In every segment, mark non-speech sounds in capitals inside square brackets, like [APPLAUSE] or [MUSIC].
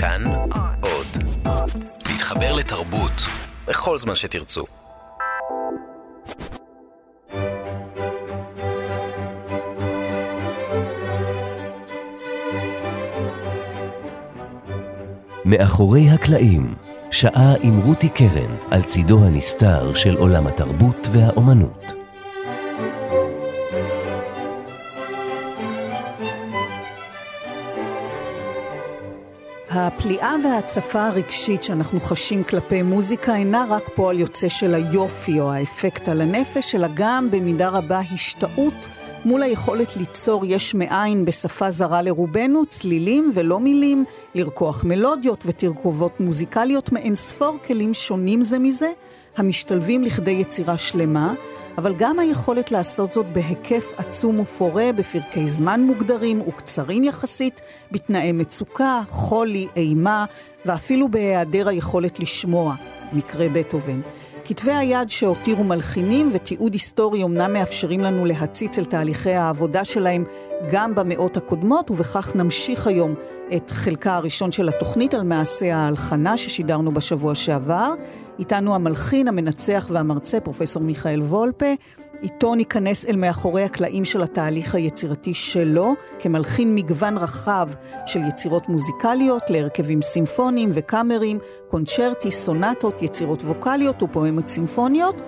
כאן עוד. להתחבר לתרבות בכל זמן שתרצו. מאחורי הקלעים, שעה עם רותי קרן על צידו הנסתר של עולם התרבות והאומנות. הפליאה וההצפה הרגשית שאנחנו חשים כלפי מוזיקה אינה רק פועל יוצא של היופי או האפקט על הנפש, אלא גם במידה רבה השתאות מול היכולת ליצור יש מאין בשפה זרה לרובנו, צלילים ולא מילים, לרקוח מלודיות ותרכובות מוזיקליות מאין ספור כלים שונים זה מזה, המשתלבים לכדי יצירה שלמה, אבל גם היכולת לעשות זאת בהיקף עצום ופורה, בפרקי זמן מוגדרים וקצרים יחסית, בתנאי מצוקה, חולי, אימה, ואפילו בהיעדר היכולת לשמוע, מקרה בטהובן. כתבי היד שהותירו מלחינים ותיעוד היסטורי אמנם מאפשרים לנו להציץ אל תהליכי העבודה שלהם גם במאות הקודמות, ובכך נמשיך היום את חלקה הראשון של התוכנית על מעשה ההלחנה ששידרנו בשבוע שעבר. איתנו המלחין, המנצח והמרצה, פרופסור מיכאל וולפה. איתו ניכנס אל מאחורי הקלעים של התהליך היצירתי שלו, כמלחין מגוון רחב של יצירות מוזיקליות להרכבים סימפוניים וקאמריים, קונצ'רטי, סונטות, יצירות ווקאליות ופואמות סימפוניות.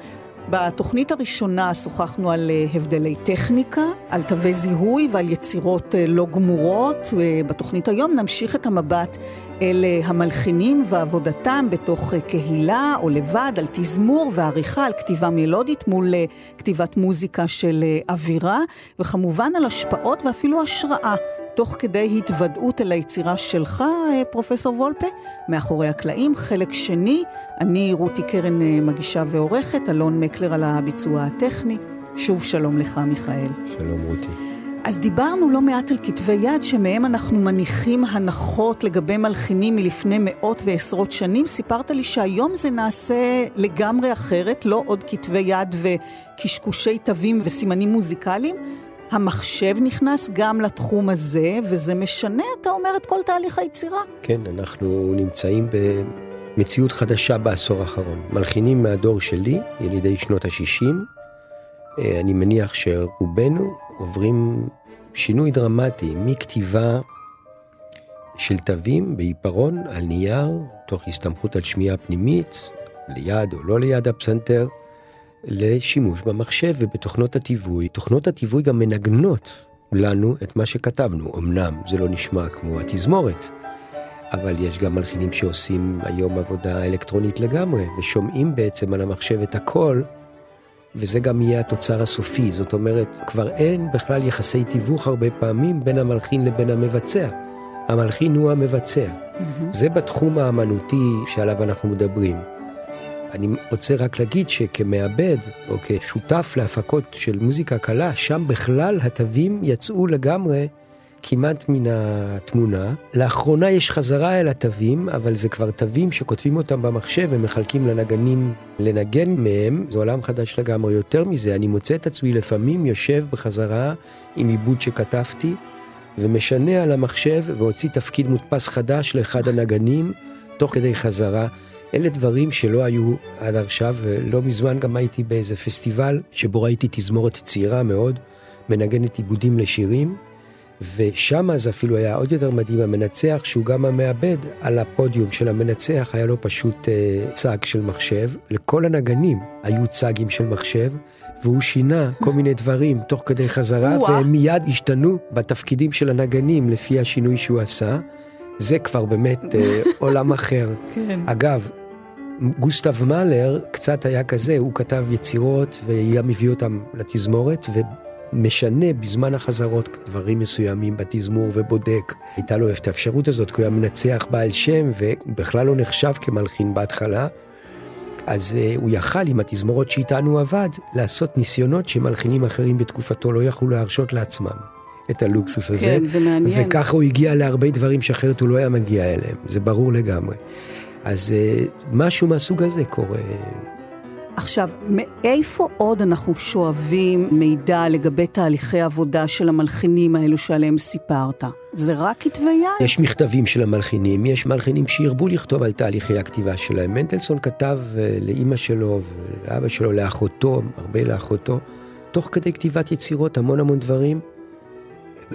בתוכנית הראשונה שוחחנו על אה, הבדלי טכניקה, על תווי זיהוי ועל יצירות אה, לא גמורות. בתוכנית היום נמשיך את המבט אל אה, המלחינים ועבודתם בתוך קהילה או לבד, על תזמור ועריכה, על כתיבה מלודית מול כתיבת מוזיקה של אווירה, וכמובן על השפעות ואפילו השראה תוך כדי התוודעות אל היצירה שלך, אה, פרופסור וולפה, מאחורי הקלעים. חלק שני, אני רותי קרן אה, מגישה ועורכת, אלון מקלר על הביצוע הטכני. שוב שלום לך, מיכאל. שלום, רותי. אז דיברנו לא מעט על כתבי יד שמהם אנחנו מניחים הנחות לגבי מלחינים מלפני מאות ועשרות שנים. סיפרת לי שהיום זה נעשה לגמרי אחרת, לא עוד כתבי יד וקשקושי תווים וסימנים מוזיקליים, המחשב נכנס גם לתחום הזה, וזה משנה, אתה אומר, את כל תהליך היצירה. כן, אנחנו נמצאים במציאות חדשה בעשור האחרון. מלחינים מהדור שלי, ילידי שנות ה-60, אה, אני מניח שרובנו עוברים שינוי דרמטי מכתיבה של תווים בעיפרון על נייר, תוך הסתמכות על שמיעה פנימית, ליד או לא ליד הפסנתר, לשימוש במחשב ובתוכנות התיווי. תוכנות התיווי גם מנגנות לנו את מה שכתבנו. אמנם זה לא נשמע כמו התזמורת, אבל יש גם מלחינים שעושים היום עבודה אלקטרונית לגמרי, ושומעים בעצם על המחשב את הכל, וזה גם יהיה התוצר הסופי. זאת אומרת, כבר אין בכלל יחסי תיווך הרבה פעמים בין המלחין לבין המבצע. המלחין הוא המבצע. Mm-hmm. זה בתחום האמנותי שעליו אנחנו מדברים. אני רוצה רק להגיד שכמעבד, או כשותף להפקות של מוזיקה קלה, שם בכלל התווים יצאו לגמרי כמעט מן התמונה. לאחרונה יש חזרה אל התווים, אבל זה כבר תווים שכותבים אותם במחשב ומחלקים לנגנים לנגן מהם. זה עולם חדש לגמרי. יותר מזה, אני מוצא את עצמי לפעמים יושב בחזרה עם עיבוד שכתבתי, ומשנה על המחשב והוציא תפקיד מודפס חדש לאחד הנגנים, תוך כדי חזרה. אלה דברים שלא היו עד עכשיו, ולא מזמן גם הייתי באיזה פסטיבל שבו ראיתי תזמורת צעירה מאוד, מנגנת עיבודים לשירים, ושם זה אפילו היה עוד יותר מדהים, המנצח שהוא גם המעבד על הפודיום של המנצח, היה לו פשוט אה, צג של מחשב, לכל הנגנים היו צגים של מחשב, והוא שינה כל מיני דברים תוך כדי חזרה, והם מיד השתנו בתפקידים של הנגנים לפי השינוי שהוא עשה. זה כבר באמת אה, [LAUGHS] עולם אחר. כן. אגב, גוסטב מאלר קצת היה כזה, הוא כתב יצירות והיה מביא אותם לתזמורת ומשנה בזמן החזרות דברים מסוימים בתזמור ובודק. הייתה לו את האפשרות הזאת, כי הוא היה מנצח בעל שם ובכלל לא נחשב כמלחין בהתחלה. אז uh, הוא יכל עם התזמורות שאיתנו עבד, לעשות ניסיונות שמלחינים אחרים בתקופתו לא יכלו להרשות לעצמם. את הלוקסוס הזה. כן, זה מעניין. וככה הוא הגיע להרבה דברים שאחרת הוא לא היה מגיע אליהם, זה ברור לגמרי. אז אה, משהו מהסוג הזה קורה. עכשיו, מאיפה עוד אנחנו שואבים מידע לגבי תהליכי עבודה של המלחינים האלו שעליהם סיפרת? זה רק כתבי יד? יש מכתבים של המלחינים, יש מלחינים שהרבו לכתוב על תהליכי הכתיבה שלהם. מנדלסון כתב אה, לאימא שלו ולאבא שלו, לאחותו, הרבה לאחותו, תוך כדי כתיבת יצירות, המון המון דברים.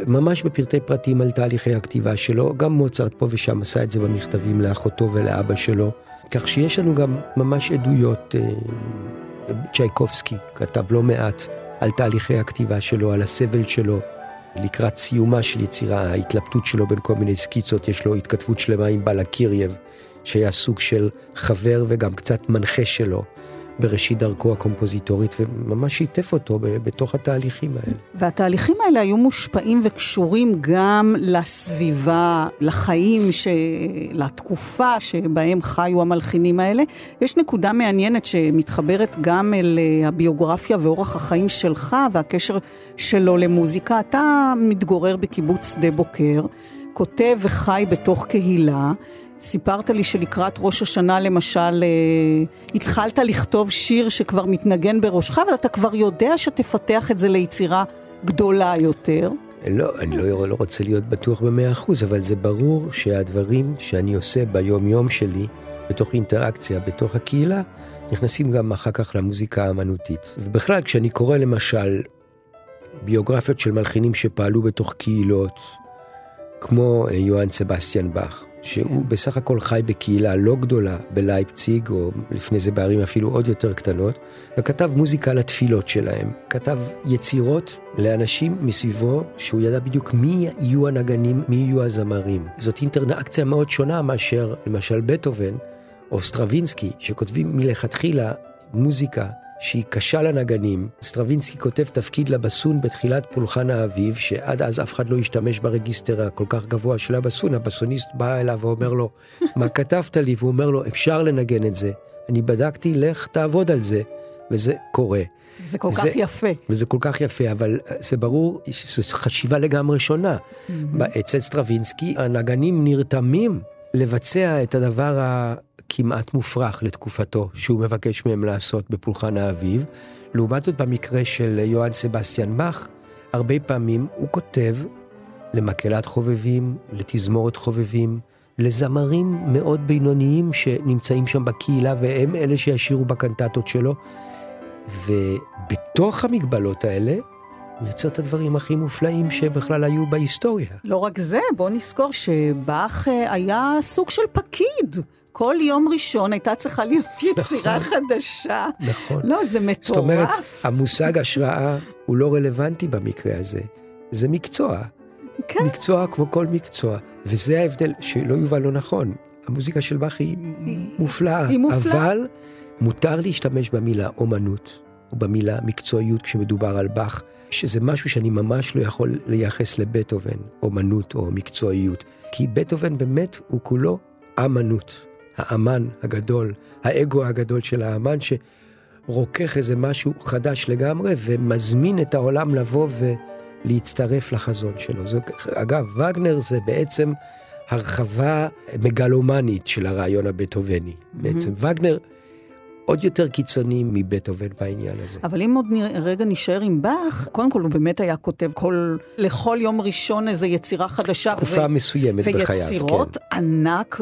ממש בפרטי פרטים על תהליכי הכתיבה שלו, גם מוצרט פה ושם עשה את זה במכתבים לאחותו ולאבא שלו, כך שיש לנו גם ממש עדויות. אה, צ'ייקובסקי כתב לא מעט על תהליכי הכתיבה שלו, על הסבל שלו. לקראת סיומה של יצירה, ההתלבטות שלו בין כל מיני סקיצות, יש לו התכתבות שלמה עם בלקירייב, שהיה סוג של חבר וגם קצת מנחה שלו. בראשית דרכו הקומפוזיטורית, וממש שיתף אותו בתוך התהליכים האלה. והתהליכים האלה היו מושפעים וקשורים גם לסביבה, לחיים, ש... לתקופה שבהם חיו המלחינים האלה. יש נקודה מעניינת שמתחברת גם אל אה, הביוגרפיה ואורח החיים שלך והקשר שלו למוזיקה. אתה מתגורר בקיבוץ שדה בוקר, כותב וחי בתוך קהילה. סיפרת לי שלקראת ראש השנה למשל, אה, התחלת לכתוב שיר שכבר מתנגן בראשך, אבל אתה כבר יודע שתפתח את זה ליצירה גדולה יותר. לא, אני לא, לא רוצה להיות בטוח במאה אחוז, אבל זה ברור שהדברים שאני עושה ביום-יום שלי, בתוך אינטראקציה, בתוך הקהילה, נכנסים גם אחר כך למוזיקה האמנותית. ובכלל, כשאני קורא למשל ביוגרפיות של מלחינים שפעלו בתוך קהילות, כמו אה, יוהאן סבסטיאן באך, שהוא בסך הכל חי בקהילה לא גדולה בלייפציג, או לפני זה בערים אפילו עוד יותר קטנות, וכתב מוזיקה לתפילות שלהם. כתב יצירות לאנשים מסביבו, שהוא ידע בדיוק מי יהיו הנגנים, מי יהיו הזמרים. זאת אינטראקציה מאוד שונה מאשר למשל בטהובן או סטרווינסקי, שכותבים מלכתחילה מוזיקה שהיא קשה לנגנים. סטרווינסקי כותב תפקיד לבסון בתחילת פולחן האביב, שעד אז אף אחד לא השתמש ברגיסטר הכל כך גבוה של הבסון. הבסוניסט בא אליו ואומר לו, [LAUGHS] מה כתבת לי? והוא אומר לו, אפשר לנגן את זה. אני בדקתי, לך תעבוד על זה. וזה קורה. זה כל זה, כך יפה. וזה כל כך יפה, אבל זה ברור שזו חשיבה לגמרי שונה. Mm-hmm. אצל סטרווינסקי הנגנים נרתמים לבצע את הדבר כמעט מופרך לתקופתו, שהוא מבקש מהם לעשות בפולחן האביב. לעומת זאת, במקרה של יוהאן סבסטיאן באך, הרבה פעמים הוא כותב למקהלת חובבים, לתזמורת חובבים, לזמרים מאוד בינוניים שנמצאים שם בקהילה, והם אלה שישירו בקנטטות שלו. ובתוך המגבלות האלה, הוא יוצר את הדברים הכי מופלאים שבכלל היו בהיסטוריה. לא רק זה, בוא נזכור שבאך אה, היה סוג של פקיד. כל יום ראשון הייתה צריכה להיות יצירה נכון, חדשה. נכון. לא, זה מטורף. זאת אומרת, המושג השראה הוא לא רלוונטי במקרה הזה. זה מקצוע. כן. מקצוע כמו כל מקצוע. וזה ההבדל, שלא יובן לא נכון. המוזיקה של באך היא, היא מופלאה. היא מופלאה. אבל מותר להשתמש במילה אומנות, או במילה מקצועיות כשמדובר על באך, שזה משהו שאני ממש לא יכול לייחס לבטהובן, אומנות או מקצועיות. כי בטהובן באמת הוא כולו אמנות. האמן הגדול, האגו הגדול של האמן, שרוקח איזה משהו חדש לגמרי ומזמין את העולם לבוא ולהצטרף לחזון שלו. זו, אגב, וגנר זה בעצם הרחבה מגלומנית של הרעיון הבטהובני. Mm-hmm. בעצם וגנר... עוד יותר קיצוני מבטהובן בעניין הזה. אבל אם עוד רגע נשאר עם באך, קודם כל הוא באמת היה כותב כל, לכל יום ראשון איזו יצירה חדשה. תקופה ו... מסוימת ויצירות בחייו, ויצירות כן. ענק,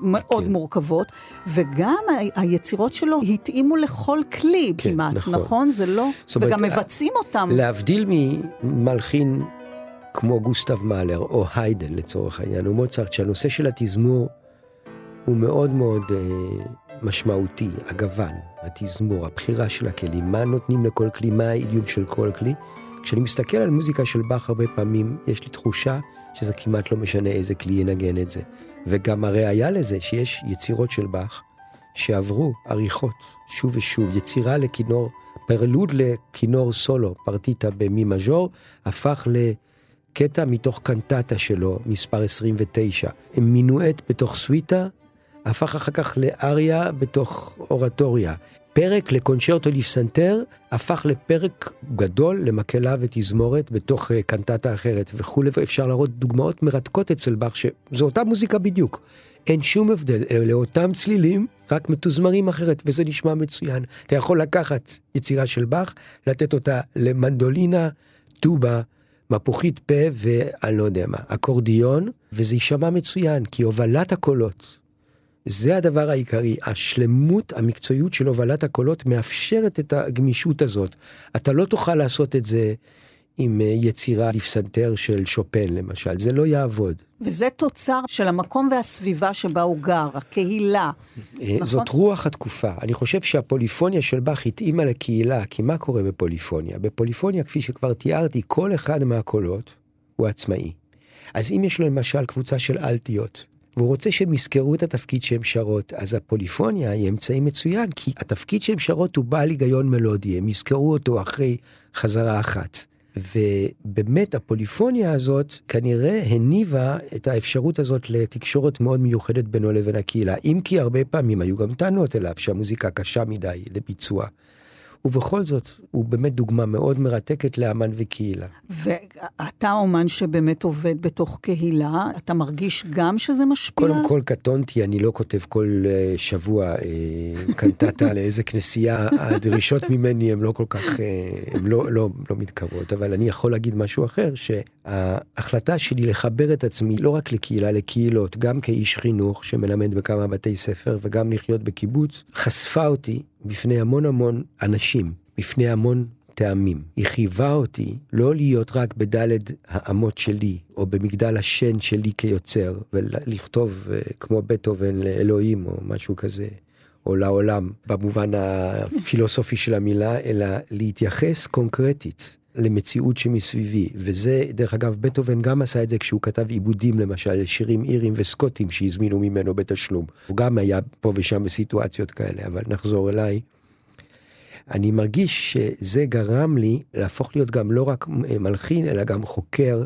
מאוד כן. מורכבות, וגם היצירות שלו התאימו לכל כלי כן, כמעט, נכון? נכון? זה לא... וגם אומרת, מבצעים אותם. להבדיל ממלחין כמו גוסטב מאלר, או היידן לצורך העניין, או מוצרט, שהנושא של התזמור הוא מאוד מאוד... אה, משמעותי, הגוון, התזמור, הבחירה של הכלים, מה נותנים לכל כלי, מה האידיום של כל כלי. כשאני מסתכל על מוזיקה של באך הרבה פעמים, יש לי תחושה שזה כמעט לא משנה איזה כלי ינגן את זה. וגם הראיה לזה שיש יצירות של באך שעברו עריכות שוב ושוב, יצירה לכינור, פרלוד לכינור סולו, פרטיטה במי מז'ור, הפך לקטע מתוך קנטטה שלו, מספר 29. מינואט בתוך סוויטה, הפך אחר כך לאריה בתוך אורטוריה. פרק לקונצ'רטו לפסנתר הפך לפרק גדול למקהלה ותזמורת בתוך uh, קנטטה אחרת וכולי, ואפשר להראות דוגמאות מרתקות אצל באך, שזו אותה מוזיקה בדיוק. אין שום הבדל, אלה אותם צלילים, רק מתוזמרים אחרת, וזה נשמע מצוין. אתה יכול לקחת יצירה של באך, לתת אותה למנדולינה, טובה, מפוחית פה ואני לא יודע מה, אקורדיון, וזה יישמע מצוין, כי הובלת הקולות זה הדבר העיקרי, השלמות, המקצועיות של הובלת הקולות מאפשרת את הגמישות הזאת. אתה לא תוכל לעשות את זה עם אה, יצירה לפסנתר של שופן למשל, זה לא יעבוד. וזה תוצר של המקום והסביבה שבה הוא גר, הקהילה. אה, נכון? זאת רוח התקופה. אני חושב שהפוליפוניה של באך התאימה לקהילה, כי מה קורה בפוליפוניה? בפוליפוניה, כפי שכבר תיארתי, כל אחד מהקולות הוא עצמאי. אז אם יש לו למשל קבוצה של אלטיות, והוא רוצה שהם יזכרו את התפקיד שהם שרות, אז הפוליפוניה היא אמצעי מצוין, כי התפקיד שהם שרות הוא בעל היגיון מלודי, הם יזכרו אותו אחרי חזרה אחת. ובאמת הפוליפוניה הזאת כנראה הניבה את האפשרות הזאת לתקשורת מאוד מיוחדת בינו לבין הקהילה, אם כי הרבה פעמים היו גם טענות אליו שהמוזיקה קשה מדי לביצוע. ובכל זאת, הוא באמת דוגמה מאוד מרתקת לאמן וקהילה. ואתה אומן שבאמת עובד בתוך קהילה, אתה מרגיש גם שזה משפיע? קודם כל קטונתי, אני לא כותב כל uh, שבוע uh, קנטטה לאיזה כנסייה, הדרישות [LAUGHS] ממני הן לא כל כך, uh, הן לא, לא, לא מתקרבות, אבל אני יכול להגיד משהו אחר, שההחלטה שלי לחבר את עצמי לא רק לקהילה, לקהילות, גם כאיש חינוך שמלמד בכמה בתי ספר וגם לחיות בקיבוץ, חשפה אותי בפני המון המון אנשים, בפני המון טעמים. היא חייבה אותי לא להיות רק בדלת האמות שלי, או במגדל השן שלי כיוצר, ולכתוב uh, כמו בטהובן לאלוהים, או משהו כזה, או לעולם, במובן הפילוסופי של המילה, אלא להתייחס קונקרטית למציאות שמסביבי. וזה, דרך אגב, בטהובן גם עשה את זה כשהוא כתב עיבודים, למשל, שירים אירים וסקוטים שהזמינו ממנו בתשלום. הוא גם היה פה ושם בסיטואציות כאלה, אבל נחזור אליי. אני מרגיש שזה גרם לי להפוך להיות גם לא רק מלחין, אלא גם חוקר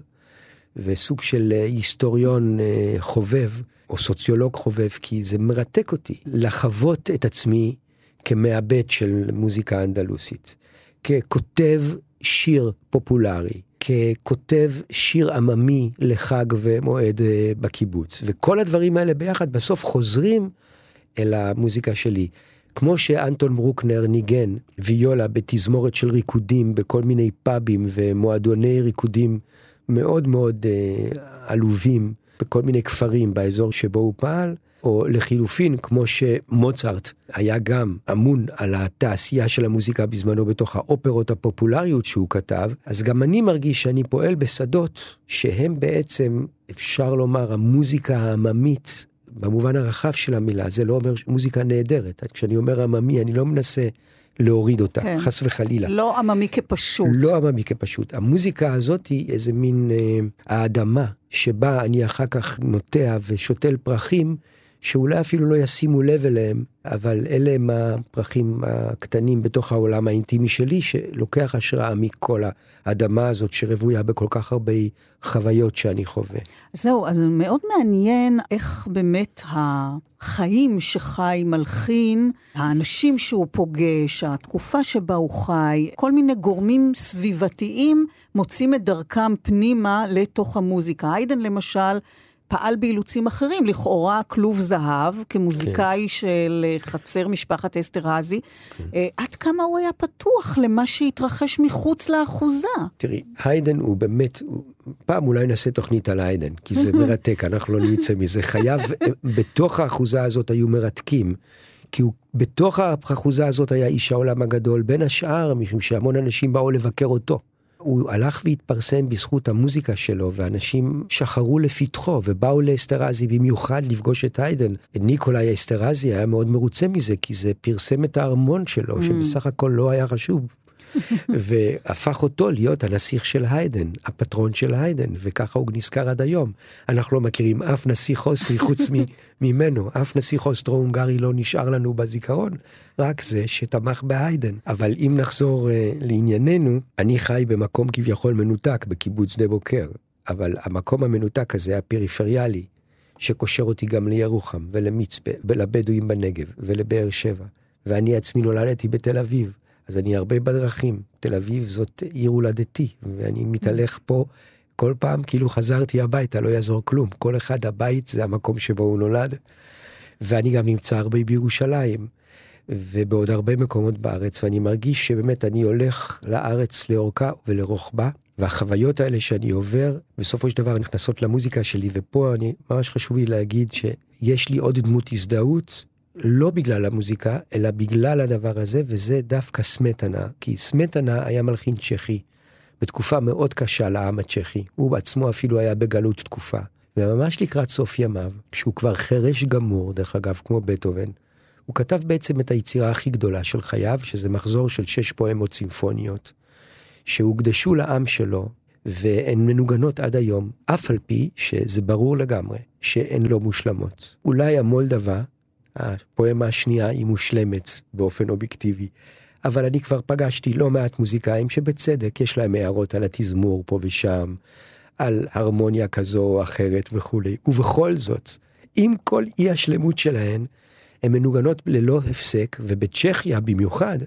וסוג של היסטוריון אה, חובב, או סוציולוג חובב, כי זה מרתק אותי לחוות את עצמי כמעבד של מוזיקה אנדלוסית, ככותב שיר פופולרי, ככותב שיר עממי לחג ומועד אה, בקיבוץ. וכל הדברים האלה ביחד בסוף חוזרים אל המוזיקה שלי. כמו שאנטון ברוקנר ניגן ויולה בתזמורת של ריקודים בכל מיני פאבים ומועדוני ריקודים מאוד מאוד אה, עלובים בכל מיני כפרים באזור שבו הוא פעל, או לחילופין, כמו שמוצרט היה גם אמון על התעשייה של המוזיקה בזמנו בתוך האופרות הפופולריות שהוא כתב, אז גם אני מרגיש שאני פועל בשדות שהם בעצם, אפשר לומר, המוזיקה העממית במובן הרחב של המילה, זה לא אומר מוזיקה נהדרת. כשאני אומר עממי, אני לא מנסה להוריד אותה, כן. חס וחלילה. לא עממי כפשוט. לא עממי כפשוט. המוזיקה הזאת היא איזה מין אה, האדמה שבה אני אחר כך נוטע ושותל פרחים. שאולי אפילו לא ישימו לב אליהם, אבל אלה הם הפרחים הקטנים בתוך העולם האינטימי שלי, שלוקח השראה מכל האדמה הזאת שרוויה בכל כך הרבה חוויות שאני חווה. זהו, אז מאוד מעניין איך באמת החיים שחי מלחין, האנשים שהוא פוגש, התקופה שבה הוא חי, כל מיני גורמים סביבתיים מוצאים את דרכם פנימה לתוך המוזיקה. איידן למשל, פעל באילוצים אחרים, לכאורה כלוב זהב, כמוזיקאי כן. של אה, חצר משפחת אסתרזי. כן. Uh, עד כמה הוא היה פתוח למה שהתרחש מחוץ לאחוזה? תראי, היידן הוא באמת, פעם אולי נעשה תוכנית על היידן, כי זה מרתק, אנחנו לא נצא [LAUGHS] מזה. חייו אה, בתוך האחוזה הזאת היו מרתקים. כי הוא בתוך האחוזה הזאת היה איש העולם הגדול, בין השאר, משום שהמון אנשים באו לבקר אותו. הוא הלך והתפרסם בזכות המוזיקה שלו, ואנשים שחרו לפתחו ובאו לאסתרזי במיוחד לפגוש את היידן. ניקולאי אסתרזי היה מאוד מרוצה מזה, כי זה פרסם את הארמון שלו, mm. שבסך הכל לא היה חשוב. [LAUGHS] והפך אותו להיות הנסיך של היידן, הפטרון של היידן, וככה הוא נזכר עד היום. אנחנו לא מכירים אף נסיך אוסטרי חוץ [LAUGHS] ממנו, אף נסיך אוסטרו-הונגרי לא נשאר לנו בזיכרון, רק זה שתמך בהיידן. אבל אם נחזור uh, לענייננו, אני חי במקום כביכול מנותק בקיבוץ שדה בוקר, אבל המקום המנותק הזה, הפריפריאלי, שקושר אותי גם לירוחם ולמצפה ולבדואים בנגב ולבאר שבע ואני עצמי נולדתי בתל אביב, אז אני הרבה בדרכים. תל אביב זאת עיר הולדתי, ואני מתהלך פה כל פעם כאילו חזרתי הביתה, לא יעזור כלום. כל אחד הבית זה המקום שבו הוא נולד. ואני גם נמצא הרבה בירושלים, ובעוד הרבה מקומות בארץ, ואני מרגיש שבאמת אני הולך לארץ לאורכה ולרוחבה, והחוויות האלה שאני עובר, בסופו של דבר נכנסות למוזיקה שלי, ופה אני, ממש חשוב לי להגיד שיש לי עוד דמות הזדהות, לא בגלל המוזיקה, אלא בגלל הדבר הזה, וזה דווקא סמטנה, כי סמטנה היה מלחין צ'כי, בתקופה מאוד קשה לעם הצ'כי. הוא בעצמו אפילו היה בגלות תקופה. וממש לקראת סוף ימיו, כשהוא כבר חירש גמור, דרך אגב, כמו בטהובן, הוא כתב בעצם את היצירה הכי גדולה של חייו, שזה מחזור של שש פואמות צימפוניות, שהוקדשו לעם שלו, והן מנוגנות עד היום, אף על פי שזה ברור לגמרי שהן לא מושלמות. אולי המולדבה, הפואמה השנייה, היא מושלמת באופן אובייקטיבי, אבל אני כבר פגשתי לא מעט מוזיקאים שבצדק יש להם הערות על התזמור פה ושם, על הרמוניה כזו או אחרת וכולי. ובכל זאת, עם כל אי השלמות שלהן, הן מנוגנות ללא הפסק, ובצ'כיה במיוחד,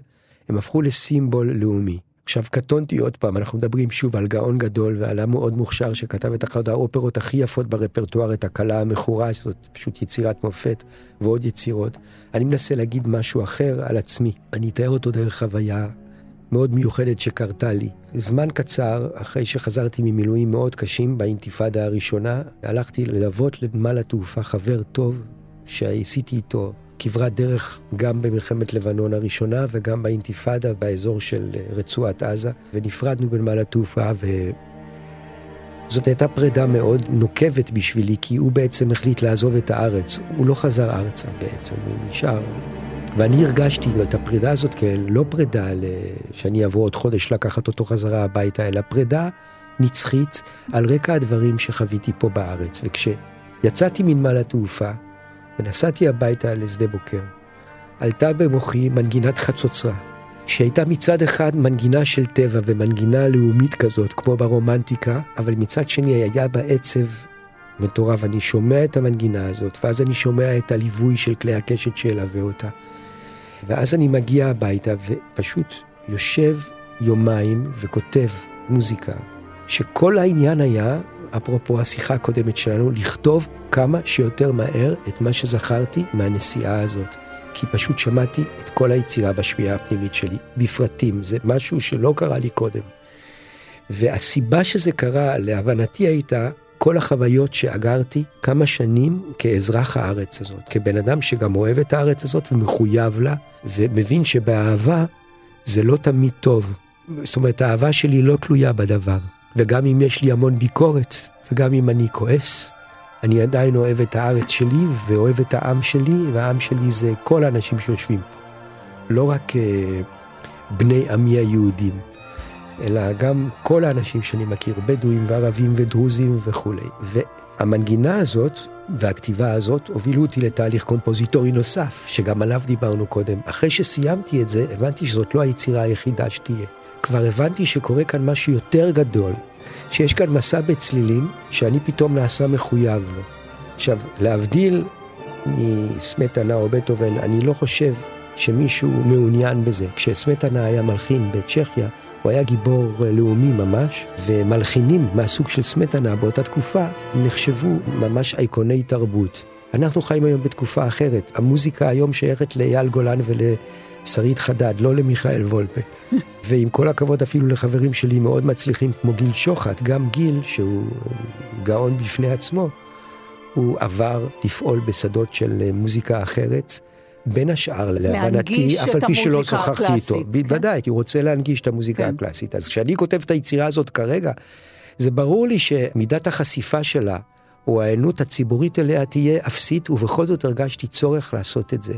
הם הפכו לסימבול לאומי. עכשיו קטונתי עוד פעם, אנחנו מדברים שוב על גאון גדול ועל עם מאוד מוכשר שכתב את אחת האופרות הכי יפות ברפרטואר, את הכלה המכורה, שזאת פשוט יצירת מופת, ועוד יצירות. אני מנסה להגיד משהו אחר על עצמי. אני אתאר אותו דרך חוויה מאוד מיוחדת שקרתה לי. זמן קצר אחרי שחזרתי ממילואים מאוד קשים באינתיפאדה הראשונה, הלכתי ללוות לנמל התעופה חבר טוב שעשיתי איתו כברת דרך גם במלחמת לבנון הראשונה וגם באינתיפאדה באזור של רצועת עזה, ונפרדנו בנמל התעופה ו... זאת הייתה פרידה מאוד נוקבת בשבילי, כי הוא בעצם החליט לעזוב את הארץ. הוא לא חזר ארצה בעצם, הוא נשאר. ואני הרגשתי את הפרידה הזאת כלא פרידה שאני אבוא עוד חודש לקחת אותו חזרה הביתה, אלא פרידה נצחית על רקע הדברים שחוויתי פה בארץ. וכשיצאתי מנמל התעופה, ונסעתי הביתה לשדה בוקר. עלתה במוחי מנגינת חצוצרה, שהייתה מצד אחד מנגינה של טבע ומנגינה לאומית כזאת, כמו ברומנטיקה, אבל מצד שני היה בה עצב מטורף. אני שומע את המנגינה הזאת, ואז אני שומע את הליווי של כלי הקשת שילווה אותה. ואז אני מגיע הביתה ופשוט יושב יומיים וכותב מוזיקה, שכל העניין היה אפרופו השיחה הקודמת שלנו, לכתוב כמה שיותר מהר את מה שזכרתי מהנסיעה הזאת. כי פשוט שמעתי את כל היצירה בשמיעה הפנימית שלי, בפרטים. זה משהו שלא קרה לי קודם. והסיבה שזה קרה, להבנתי הייתה כל החוויות שאגרתי כמה שנים כאזרח הארץ הזאת, כבן אדם שגם אוהב את הארץ הזאת ומחויב לה, ומבין שבאהבה זה לא תמיד טוב. זאת אומרת, האהבה שלי לא תלויה בדבר. וגם אם יש לי המון ביקורת, וגם אם אני כועס, אני עדיין אוהב את הארץ שלי ואוהב את העם שלי, והעם שלי זה כל האנשים שיושבים פה. לא רק uh, בני עמי היהודים, אלא גם כל האנשים שאני מכיר, בדואים וערבים ודרוזים וכולי. והמנגינה הזאת והכתיבה הזאת הובילו אותי לתהליך קומפוזיטורי נוסף, שגם עליו דיברנו קודם. אחרי שסיימתי את זה, הבנתי שזאת לא היצירה היחידה שתהיה. כבר הבנתי שקורה כאן משהו יותר גדול, שיש כאן מסע בצלילים שאני פתאום נעשה מחויב לו. עכשיו, להבדיל מסמטנה או בטהובן, אני לא חושב שמישהו מעוניין בזה. כשסמטנה היה מלחין בצ'כיה, הוא היה גיבור לאומי ממש, ומלחינים מהסוג של סמטנה באותה תקופה נחשבו ממש אייקוני תרבות. אנחנו חיים היום בתקופה אחרת. המוזיקה היום שייכת לאייל גולן ול... שרית חדד, לא למיכאל וולפה. [LAUGHS] ועם כל הכבוד אפילו לחברים שלי מאוד מצליחים כמו גיל שוחט, גם גיל, שהוא גאון בפני עצמו, הוא עבר לפעול בשדות של מוזיקה אחרת. בין השאר, להבנתי, אף על פי שלא שוחחתי איתו. כן? בוודאי, כי הוא רוצה להנגיש את המוזיקה כן. הקלאסית. אז כשאני כותב את היצירה הזאת כרגע, זה ברור לי שמידת החשיפה שלה, או העיינות הציבורית אליה תהיה אפסית, ובכל זאת הרגשתי צורך לעשות את זה.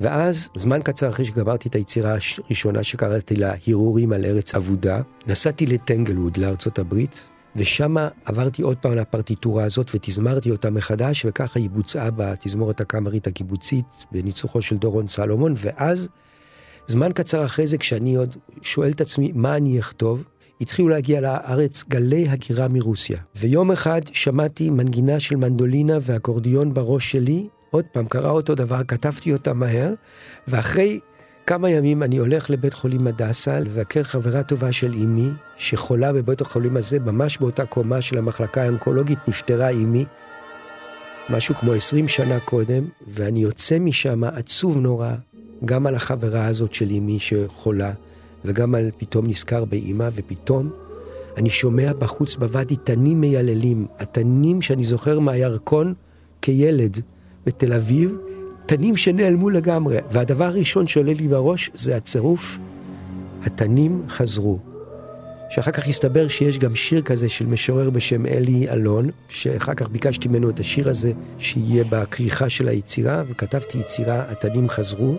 ואז, זמן קצר אחרי שגמרתי את היצירה הראשונה שקראתי לה הרהורים על ארץ אבודה, נסעתי לטנגלווד, לארצות הברית, ושם עברתי עוד פעם לפרטיטורה הזאת ותזמרתי אותה מחדש, וככה היא בוצעה בתזמורת הקאמרית הקיבוצית, בניצוחו של דורון סלומון, ואז, זמן קצר אחרי זה, כשאני עוד שואל את עצמי מה אני אכתוב, התחילו להגיע לארץ גלי הגירה מרוסיה. ויום אחד שמעתי מנגינה של מנדולינה ואקורדיון בראש שלי, עוד פעם, קרה אותו דבר, כתבתי אותה מהר, ואחרי כמה ימים אני הולך לבית חולים הדסה לבקר חברה טובה של אמי, שחולה בבית החולים הזה, ממש באותה קומה של המחלקה האונקולוגית, נפטרה אמי, משהו כמו 20 שנה קודם, ואני יוצא משם עצוב נורא, גם על החברה הזאת של אמי שחולה, וגם על פתאום נזכר באימא, ופתאום אני שומע בחוץ בוואדי תנים מייללים, התנים שאני זוכר מהירקון כילד בתל אביב, תנים שנעלמו לגמרי. והדבר הראשון שעולה לי בראש זה הצירוף, התנים חזרו. שאחר כך הסתבר שיש גם שיר כזה של משורר בשם אלי אלון, שאחר כך ביקשתי ממנו את השיר הזה שיהיה בכריכה של היצירה, וכתבתי יצירה, התנים חזרו,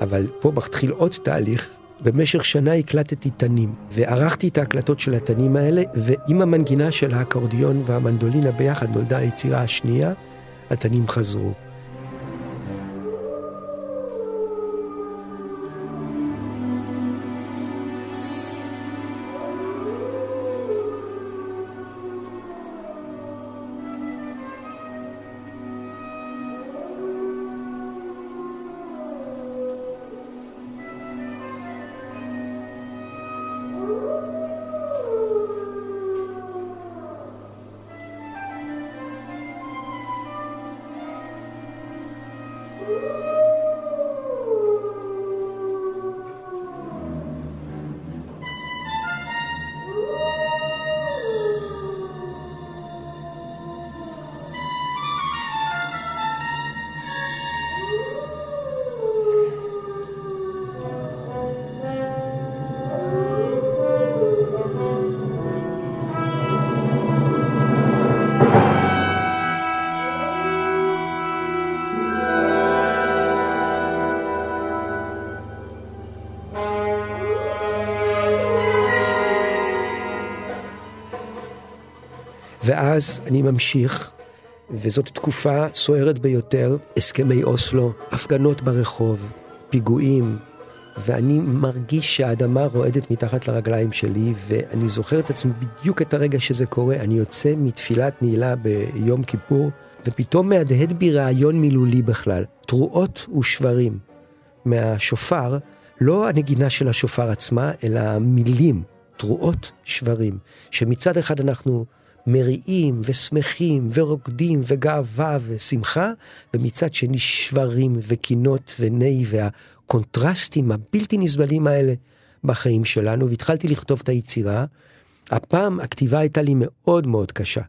אבל פה מתחיל עוד תהליך. במשך שנה הקלטתי תנים, וערכתי את ההקלטות של התנים האלה, ועם המנגינה של האקורדיון והמנדולינה ביחד נולדה היצירה השנייה, התנים חזרו. ואז אני ממשיך, וזאת תקופה סוערת ביותר, הסכמי אוסלו, הפגנות ברחוב, פיגועים, ואני מרגיש שהאדמה רועדת מתחת לרגליים שלי, ואני זוכר את עצמי בדיוק את הרגע שזה קורה. אני יוצא מתפילת נעילה ביום כיפור, ופתאום מהדהד בי רעיון מילולי בכלל. תרועות ושברים. מהשופר, לא הנגינה של השופר עצמה, אלא המילים, תרועות שברים. שמצד אחד אנחנו מריעים ושמחים ורוקדים וגאווה ושמחה, ומצד שני שברים וקינות וני והקונטרסטים הבלתי נסבלים האלה בחיים שלנו, והתחלתי לכתוב את היצירה. הפעם הכתיבה הייתה לי מאוד מאוד קשה.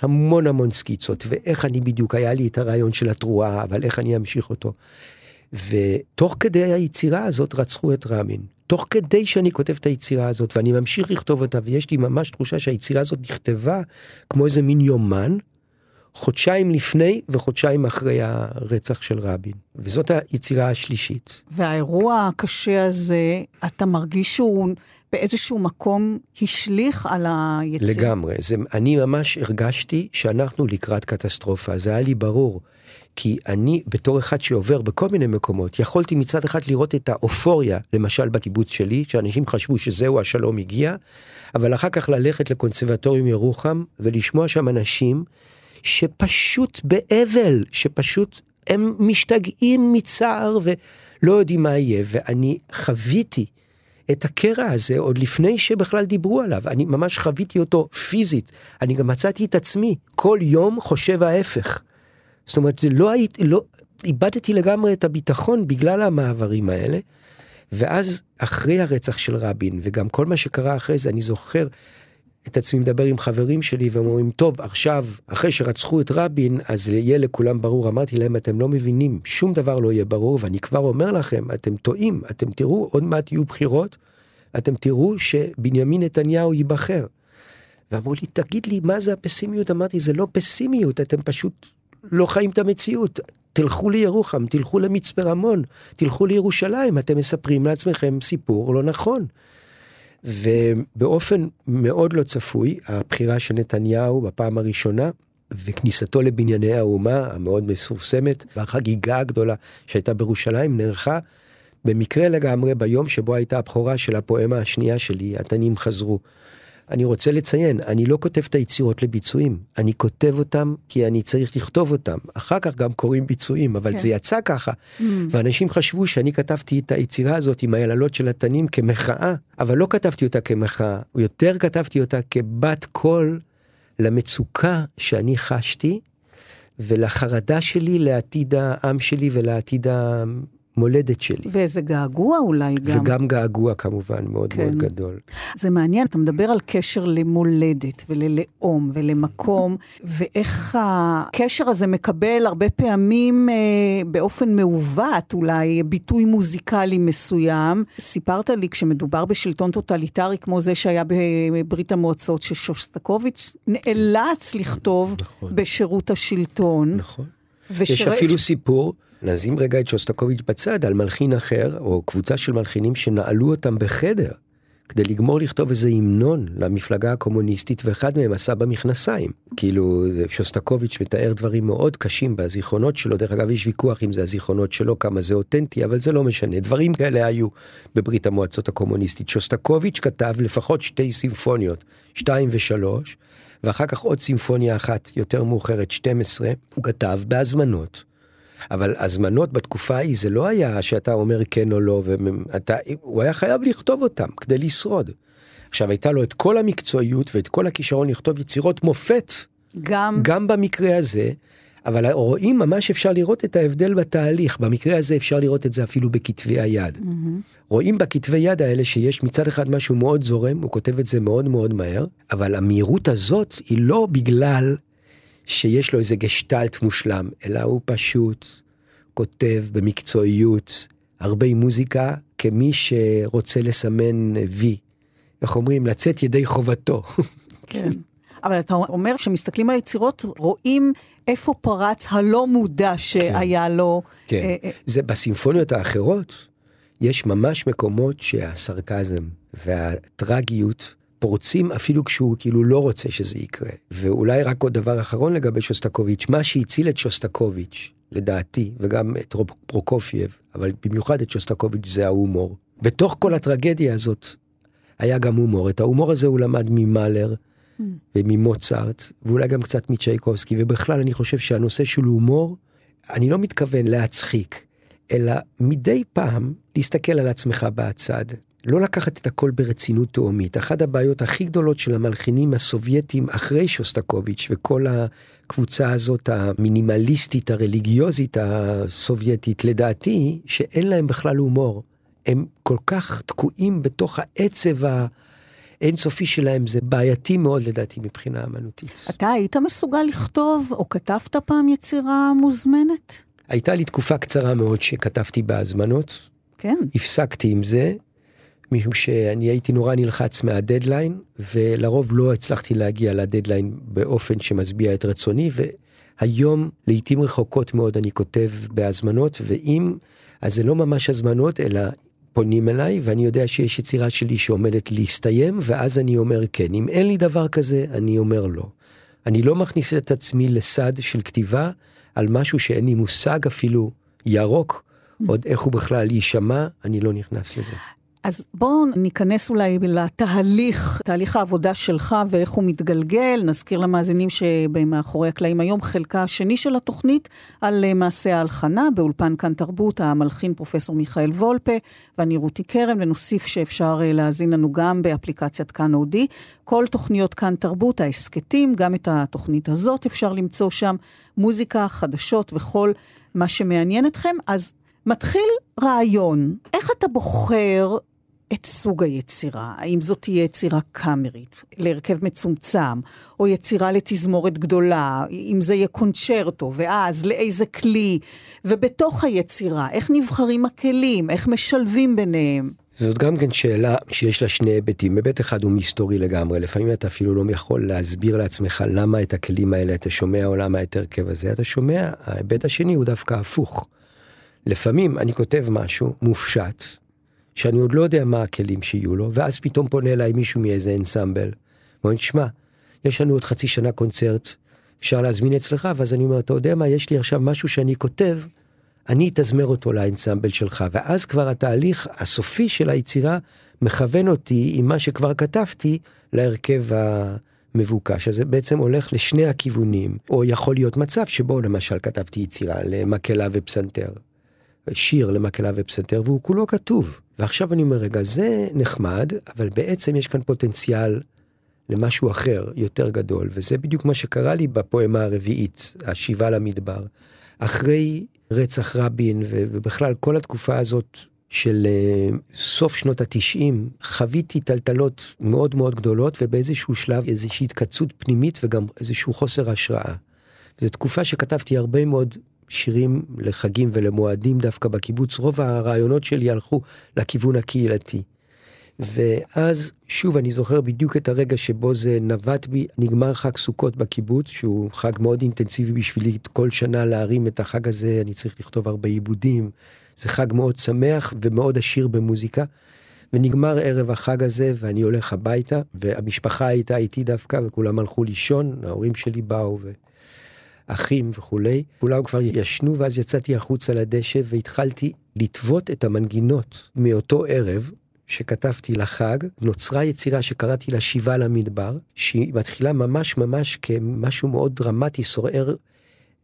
המון המון סקיצות, ואיך אני בדיוק, היה לי את הרעיון של התרועה, אבל איך אני אמשיך אותו. ותוך כדי היצירה הזאת רצחו את רבין. תוך כדי שאני כותב את היצירה הזאת, ואני ממשיך לכתוב אותה, ויש לי ממש תחושה שהיצירה הזאת נכתבה כמו איזה מין יומן, חודשיים לפני וחודשיים אחרי הרצח של רבין. וזאת היצירה השלישית. והאירוע הקשה הזה, אתה מרגיש שהוא באיזשהו מקום השליך על היצירה? לגמרי. זה, אני ממש הרגשתי שאנחנו לקראת קטסטרופה. זה היה לי ברור. כי אני, בתור אחד שעובר בכל מיני מקומות, יכולתי מצד אחד לראות את האופוריה, למשל בקיבוץ שלי, שאנשים חשבו שזהו השלום הגיע, אבל אחר כך ללכת לקונסרבטוריום ירוחם ולשמוע שם אנשים שפשוט באבל, שפשוט הם משתגעים מצער ולא יודעים מה יהיה, ואני חוויתי את הקרע הזה עוד לפני שבכלל דיברו עליו, אני ממש חוויתי אותו פיזית, אני גם מצאתי את עצמי כל יום חושב ההפך. זאת אומרת, זה לא הייתי, לא, איבדתי לגמרי את הביטחון בגלל המעברים האלה. ואז אחרי הרצח של רבין, וגם כל מה שקרה אחרי זה, אני זוכר את עצמי מדבר עם חברים שלי והם אומרים, טוב, עכשיו, אחרי שרצחו את רבין, אז יהיה לכולם ברור. אמרתי להם, אתם לא מבינים, שום דבר לא יהיה ברור, ואני כבר אומר לכם, אתם טועים, אתם תראו, עוד מעט יהיו בחירות, אתם תראו שבנימין נתניהו ייבחר. ואמרו לי, תגיד לי, מה זה הפסימיות? אמרתי, זה לא פסימיות, אתם פשוט לא חיים את המציאות. תלכו לירוחם, תלכו למצפה רמון, תלכו לירושלים, אתם מספרים לעצמכם סיפור לא נכון. ובאופן מאוד לא צפוי, הבחירה של נתניהו בפעם הראשונה, וכניסתו לבנייני האומה המאוד מפורסמת, והחגיגה הגדולה שהייתה בירושלים נערכה במקרה לגמרי ביום שבו הייתה הבכורה של הפואמה השנייה שלי, התנים חזרו. אני רוצה לציין, אני לא כותב את היצירות לביצועים, אני כותב אותם כי אני צריך לכתוב אותם. אחר כך גם קוראים ביצועים, אבל כן. זה יצא ככה. Mm. ואנשים חשבו שאני כתבתי את היצירה הזאת עם היללות של התנים כמחאה, אבל לא כתבתי אותה כמחאה, יותר כתבתי אותה כבת קול למצוקה שאני חשתי, ולחרדה שלי לעתיד העם שלי ולעתיד המולדת שלי. ואיזה געגוע אולי גם. וגם געגוע כמובן מאוד כן. מאוד גדול. זה מעניין, אתה מדבר על קשר למולדת וללאום ולמקום, ואיך הקשר הזה מקבל הרבה פעמים אה, באופן מעוות אולי ביטוי מוזיקלי מסוים. סיפרת לי כשמדובר בשלטון טוטליטרי כמו זה שהיה בברית המועצות, ששוסטקוביץ' נאלץ לכתוב נכון. בשירות השלטון. נכון. ושר... יש אפילו סיפור, נשים רגע את שוסטקוביץ' בצד, על מלחין אחר, או קבוצה של מלחינים שנעלו אותם בחדר, כדי לגמור לכתוב איזה המנון למפלגה הקומוניסטית, ואחד מהם עשה במכנסיים. כאילו, שוסטקוביץ' מתאר דברים מאוד קשים בזיכרונות שלו, דרך אגב, יש ויכוח אם זה הזיכרונות שלו, כמה זה אותנטי, אבל זה לא משנה. דברים כאלה היו בברית המועצות הקומוניסטית. שוסטקוביץ' כתב לפחות שתי סימפוניות, שתיים ושלוש, ואחר כך עוד סימפוניה אחת יותר מאוחרת, 12, הוא כתב בהזמנות. אבל הזמנות בתקופה ההיא זה לא היה שאתה אומר כן או לא, ואתה, הוא היה חייב לכתוב אותם כדי לשרוד. עכשיו הייתה לו את כל המקצועיות ואת כל הכישרון לכתוב יצירות מופת. גם. גם במקרה הזה, אבל רואים ממש אפשר לראות את ההבדל בתהליך, במקרה הזה אפשר לראות את זה אפילו בכתבי היד. Mm-hmm. רואים בכתבי יד האלה שיש מצד אחד משהו מאוד זורם, הוא כותב את זה מאוד מאוד מהר, אבל המהירות הזאת היא לא בגלל שיש לו איזה גשטלט מושלם, אלא הוא פשוט כותב במקצועיות הרבה מוזיקה כמי שרוצה לסמן וי. איך אומרים? לצאת ידי חובתו. כן. [LAUGHS] אבל אתה אומר שמסתכלים על היצירות, רואים איפה פרץ הלא מודע שהיה כן. לו. כן, אה, אה, זה בסימפוניות האחרות, יש ממש מקומות שהסרקזם והטרגיות פורצים אפילו כשהוא כאילו לא רוצה שזה יקרה. ואולי רק עוד דבר אחרון לגבי שוסטקוביץ', מה שהציל את שוסטקוביץ', לדעתי, וגם את פרוקופייב, אבל במיוחד את שוסטקוביץ' זה ההומור. בתוך כל הטרגדיה הזאת היה גם הומור. את ההומור הזה הוא למד ממאלר, וממוצרט, ואולי גם קצת מצ'ייקובסקי, ובכלל אני חושב שהנושא של הומור, אני לא מתכוון להצחיק, אלא מדי פעם להסתכל על עצמך בצד. לא לקחת את הכל ברצינות תהומית. אחת הבעיות הכי גדולות של המלחינים הסובייטים אחרי שוסטקוביץ' וכל הקבוצה הזאת המינימליסטית, הרליגיוזית הסובייטית, לדעתי, שאין להם בכלל הומור. הם כל כך תקועים בתוך העצב ה... האינסופי שלהם זה בעייתי מאוד לדעתי מבחינה אמנותית. אתה היית מסוגל לכתוב או כתבת פעם יצירה מוזמנת? הייתה לי תקופה קצרה מאוד שכתבתי בהזמנות. כן. הפסקתי עם זה, משום שאני הייתי נורא נלחץ מהדדליין, ולרוב לא הצלחתי להגיע לדדליין באופן שמשביע את רצוני, והיום, לעיתים רחוקות מאוד, אני כותב בהזמנות, ואם, אז זה לא ממש הזמנות, אלא פונים אליי, ואני יודע שיש יצירה שלי שעומדת להסתיים, ואז אני אומר כן. אם אין לי דבר כזה, אני אומר לא. אני לא מכניס את עצמי לסד של כתיבה על משהו שאין לי מושג אפילו ירוק, עוד איך הוא בכלל יישמע, אני לא נכנס לזה. אז בואו ניכנס אולי לתהליך, תהליך העבודה שלך ואיך הוא מתגלגל. נזכיר למאזינים שבמאחורי הקלעים היום חלקה השני של התוכנית על אה, מעשה ההלחנה באולפן כאן תרבות, המלחין פרופסור מיכאל וולפה ואני רותי כרם, ונוסיף שאפשר אה, להאזין לנו גם באפליקציית כאן אודי. כל תוכניות כאן תרבות, ההסכתים, גם את התוכנית הזאת אפשר למצוא שם, מוזיקה, חדשות וכל מה שמעניין אתכם. אז מתחיל רעיון, איך אתה בוחר את סוג היצירה, האם זאת תהיה יצירה קאמרית, להרכב מצומצם, או יצירה לתזמורת גדולה, אם זה יהיה קונצ'רטו, ואז לאיזה כלי, ובתוך היצירה, איך נבחרים הכלים, איך משלבים ביניהם. זאת גם כן שאלה שיש לה שני היבטים. היבט אחד הוא מסתורי לגמרי, לפעמים אתה אפילו לא יכול להסביר לעצמך למה את הכלים האלה אתה שומע או למה את הרכב הזה אתה שומע, ההיבט השני הוא דווקא הפוך. לפעמים אני כותב משהו מופשט, שאני עוד לא יודע מה הכלים שיהיו לו, ואז פתאום פונה אליי מישהו מאיזה אנסמבל, ואומר, שמע, יש לנו עוד חצי שנה קונצרט, אפשר להזמין אצלך, ואז אני אומר, אתה יודע מה, יש לי עכשיו משהו שאני כותב, אני אתזמר אותו לאנסמבל שלך, ואז כבר התהליך הסופי של היצירה מכוון אותי עם מה שכבר כתבתי להרכב המבוקש. אז זה בעצם הולך לשני הכיוונים, או יכול להיות מצב שבו למשל כתבתי יצירה למקהלה ופסנתר. שיר למקהלה ופסנתר, והוא כולו כתוב. ועכשיו אני אומר, רגע, זה נחמד, אבל בעצם יש כאן פוטנציאל למשהו אחר, יותר גדול, וזה בדיוק מה שקרה לי בפואמה הרביעית, השיבה למדבר. אחרי רצח רבין, ובכלל כל התקופה הזאת של uh, סוף שנות התשעים, חוויתי טלטלות מאוד מאוד גדולות, ובאיזשהו שלב איזושהי התקצות פנימית וגם איזשהו חוסר השראה. זו תקופה שכתבתי הרבה מאוד שירים לחגים ולמועדים דווקא בקיבוץ, רוב הרעיונות שלי הלכו לכיוון הקהילתי. ואז, שוב, אני זוכר בדיוק את הרגע שבו זה נבט בי, נגמר חג סוכות בקיבוץ, שהוא חג מאוד אינטנסיבי בשבילי כל שנה להרים את החג הזה, אני צריך לכתוב הרבה עיבודים. זה חג מאוד שמח ומאוד עשיר במוזיקה. ונגמר ערב החג הזה, ואני הולך הביתה, והמשפחה הייתה איתי דווקא, וכולם הלכו לישון, ההורים שלי באו, ואחים וכולי. כולם כבר ישנו, ואז יצאתי החוצה לדשא, והתחלתי לטוות את המנגינות מאותו ערב, שכתבתי לחג, נוצרה יצירה שקראתי לה שיבה למדבר, שהיא מתחילה ממש ממש כמשהו מאוד דרמטי, שורר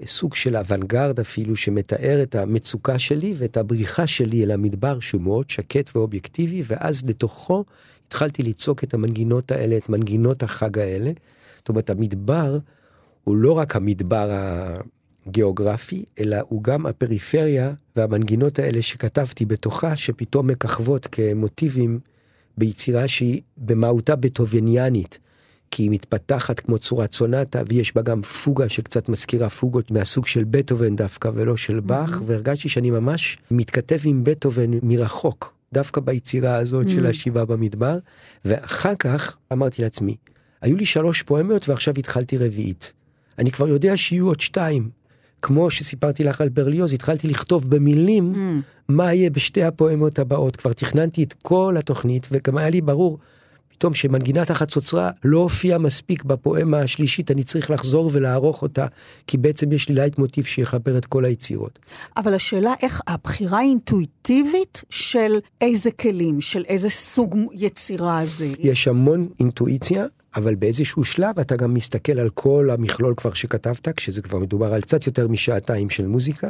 סוג של אוונגרד אפילו, שמתאר את המצוקה שלי ואת הבריחה שלי אל המדבר, שהוא מאוד שקט ואובייקטיבי, ואז לתוכו התחלתי לצעוק את המנגינות האלה, את מנגינות החג האלה. זאת אומרת, המדבר הוא לא רק המדבר גיאוגרפי, אלא הוא גם הפריפריה והמנגינות האלה שכתבתי בתוכה, שפתאום מככבות כמוטיבים ביצירה שהיא במהותה בטובניאנית, כי היא מתפתחת כמו צורת סונטה, ויש בה גם פוגה שקצת מזכירה פוגות מהסוג של בטהובן דווקא, ולא של באך, mm-hmm. והרגשתי שאני ממש מתכתב עם בטהובן מרחוק, דווקא ביצירה הזאת mm-hmm. של השיבה במדבר, ואחר כך אמרתי לעצמי, היו לי שלוש פואמיות ועכשיו התחלתי רביעית. אני כבר יודע שיהיו עוד שתיים. כמו שסיפרתי לך על ברליוז, התחלתי לכתוב במילים mm. מה יהיה בשתי הפואמות הבאות. כבר תכננתי את כל התוכנית, וגם היה לי ברור פתאום שמנגינת החצוצרה לא הופיעה מספיק בפואמה השלישית, אני צריך לחזור ולערוך אותה, כי בעצם יש לי לייטמוטיב שיחבר את כל היצירות. אבל השאלה איך הבחירה האינטואיטיבית של איזה כלים, של איזה סוג יצירה זה. יש המון אינטואיציה, אבל באיזשהו שלב אתה גם מסתכל על כל המכלול כבר שכתבת, כשזה כבר מדובר על קצת יותר משעתיים של מוזיקה,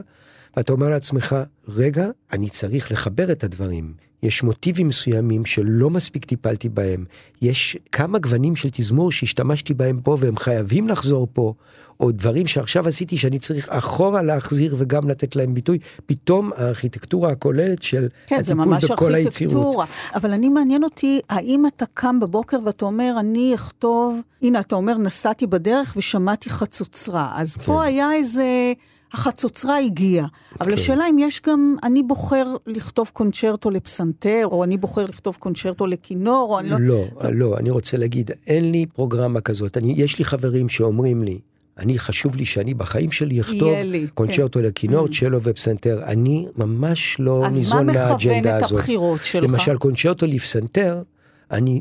ואתה אומר לעצמך, רגע, אני צריך לחבר את הדברים. יש מוטיבים מסוימים שלא מספיק טיפלתי בהם. יש כמה גוונים של תזמור שהשתמשתי בהם פה והם חייבים לחזור פה, או דברים שעכשיו עשיתי שאני צריך אחורה להחזיר וגם לתת להם ביטוי. פתאום הארכיטקטורה הכוללת של כן, הטיפול בכל היצירות. אבל אני מעניין אותי, האם אתה קם בבוקר ואתה אומר, אני אכתוב, הנה, אתה אומר, נסעתי בדרך ושמעתי חצוצרה. אז כן. פה היה איזה... החצוצרה הגיעה. אבל כן. השאלה אם יש גם, אני בוחר לכתוב קונצ'רטו לפסנתר, או אני בוחר לכתוב קונצ'רטו לכינור, או אני לא... לא, לא, אני רוצה להגיד, אין לי פרוגרמה כזאת. אני, יש לי חברים שאומרים לי, אני, חשוב לי שאני בחיים שלי אכתוב לי, קונצ'רטו כן. לכינור, mm. צ'לו ופסנתר. אני ממש לא ניזון מהאג'נדה הזאת. אז מה מכוון את הבחירות שלך? למשל, קונצ'רטו לפסנתר, אני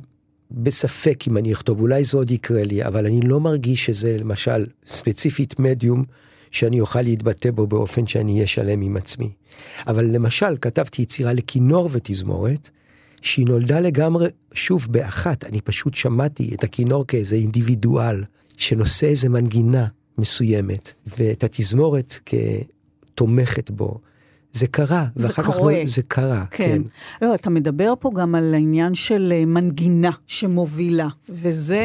בספק אם אני אכתוב, אולי זה עוד יקרה לי, אבל אני לא מרגיש שזה למשל ספציפית מדיום שאני אוכל להתבטא בו באופן שאני אהיה שלם עם עצמי. אבל למשל, כתבתי יצירה לכינור ותזמורת, שהיא נולדה לגמרי, שוב, באחת, אני פשוט שמעתי את הכינור כאיזה אינדיבידואל, שנושא איזה מנגינה מסוימת, ואת התזמורת כתומכת בו. זה קרה, זה ואחר קורה. כך לא, זה קרה, כן. כן. לא, אתה מדבר פה גם על העניין של אה, מנגינה שמובילה, וזה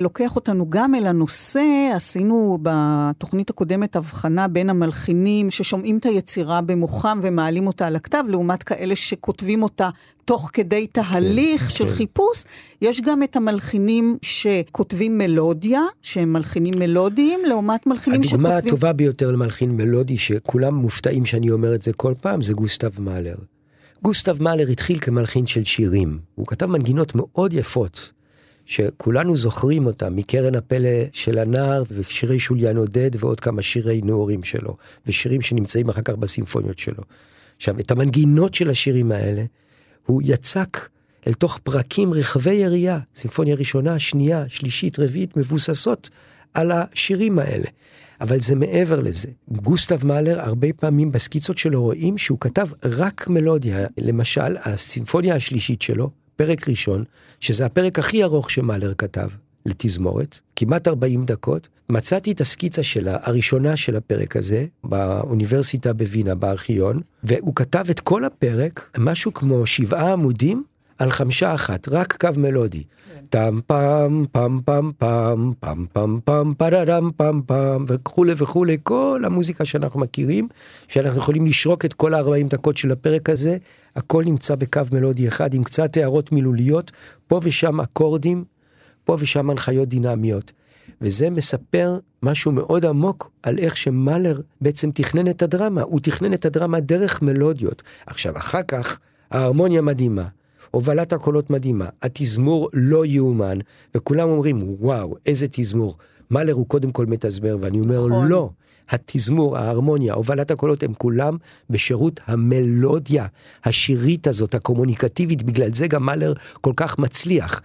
לוקח אותנו גם אל הנושא, עשינו בתוכנית הקודמת הבחנה בין המלחינים ששומעים את היצירה במוחם ומעלים אותה על הכתב, לעומת כאלה שכותבים אותה תוך כדי תהליך כן, של כן. חיפוש, יש גם את המלחינים שכותבים מלודיה, שהם מלחינים מלודיים, לעומת מלחינים הדוגמה שכותבים... הדוגמה הטובה ביותר למלחין מלודי, שכולם מופתעים שאני אומר את זה כל פעם, זה גוסטב מאלר. גוסטב מאלר התחיל כמלחין של שירים. הוא כתב מנגינות מאוד יפות, שכולנו זוכרים אותם, מקרן הפלא של הנער ושירי שוליאן עודד ועוד כמה שירי נעורים שלו, ושירים שנמצאים אחר כך בסימפוניות שלו. עכשיו, את המנגינות של השירים האלה, הוא יצק אל תוך פרקים רחבי יריעה, סימפוניה ראשונה, שנייה, שלישית, רביעית, מבוססות על השירים האלה. אבל זה מעבר לזה. גוסטב מאלר, הרבה פעמים בסקיצות שלו רואים שהוא כתב רק מלודיה. למשל, הסימפוניה השלישית שלו, פרק ראשון, שזה הפרק הכי ארוך שמאלר כתב לתזמורת, כמעט 40 דקות, מצאתי את הסקיצה שלה, הראשונה של הפרק הזה, באוניברסיטה בווינה, בארכיון, והוא כתב את כל הפרק, משהו כמו שבעה עמודים, על חמשה אחת, רק קו מלודי. טם פם פם פם פם פם פם פם פררם פם פם וכולי וכולי כל המוזיקה שאנחנו מכירים שאנחנו יכולים לשרוק את כל ה-40 דקות של הפרק הזה הכל נמצא בקו מלודי אחד עם קצת הערות מילוליות פה ושם אקורדים פה ושם הנחיות דינמיות. וזה מספר משהו מאוד עמוק על איך שמאלר בעצם תכנן את הדרמה הוא תכנן את הדרמה דרך מלודיות עכשיו אחר כך ההרמוניה מדהימה. הובלת הקולות מדהימה, התזמור לא יאומן, וכולם אומרים, וואו, איזה תזמור. מאלר הוא קודם כל מתזמר, ואני אומר, נכון. לא. התזמור, ההרמוניה, הובלת הקולות, הם כולם בשירות המלודיה השירית הזאת, הקומוניקטיבית, בגלל זה גם מאלר כל כך מצליח.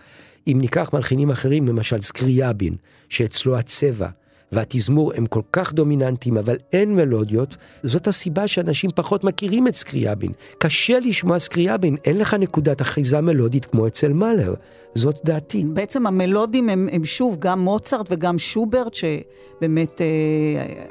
אם ניקח מלחינים אחרים, למשל סקריאבין, שאצלו הצבע, והתזמור הם כל כך דומיננטיים, אבל אין מלודיות, זאת הסיבה שאנשים פחות מכירים את סקריאבין. קשה לשמוע סקריאבין, אין לך נקודת אחיזה מלודית כמו אצל מאלר. זאת דעתי. בעצם המלודים הם, הם שוב גם מוצרט וגם שוברט, שבאמת אה,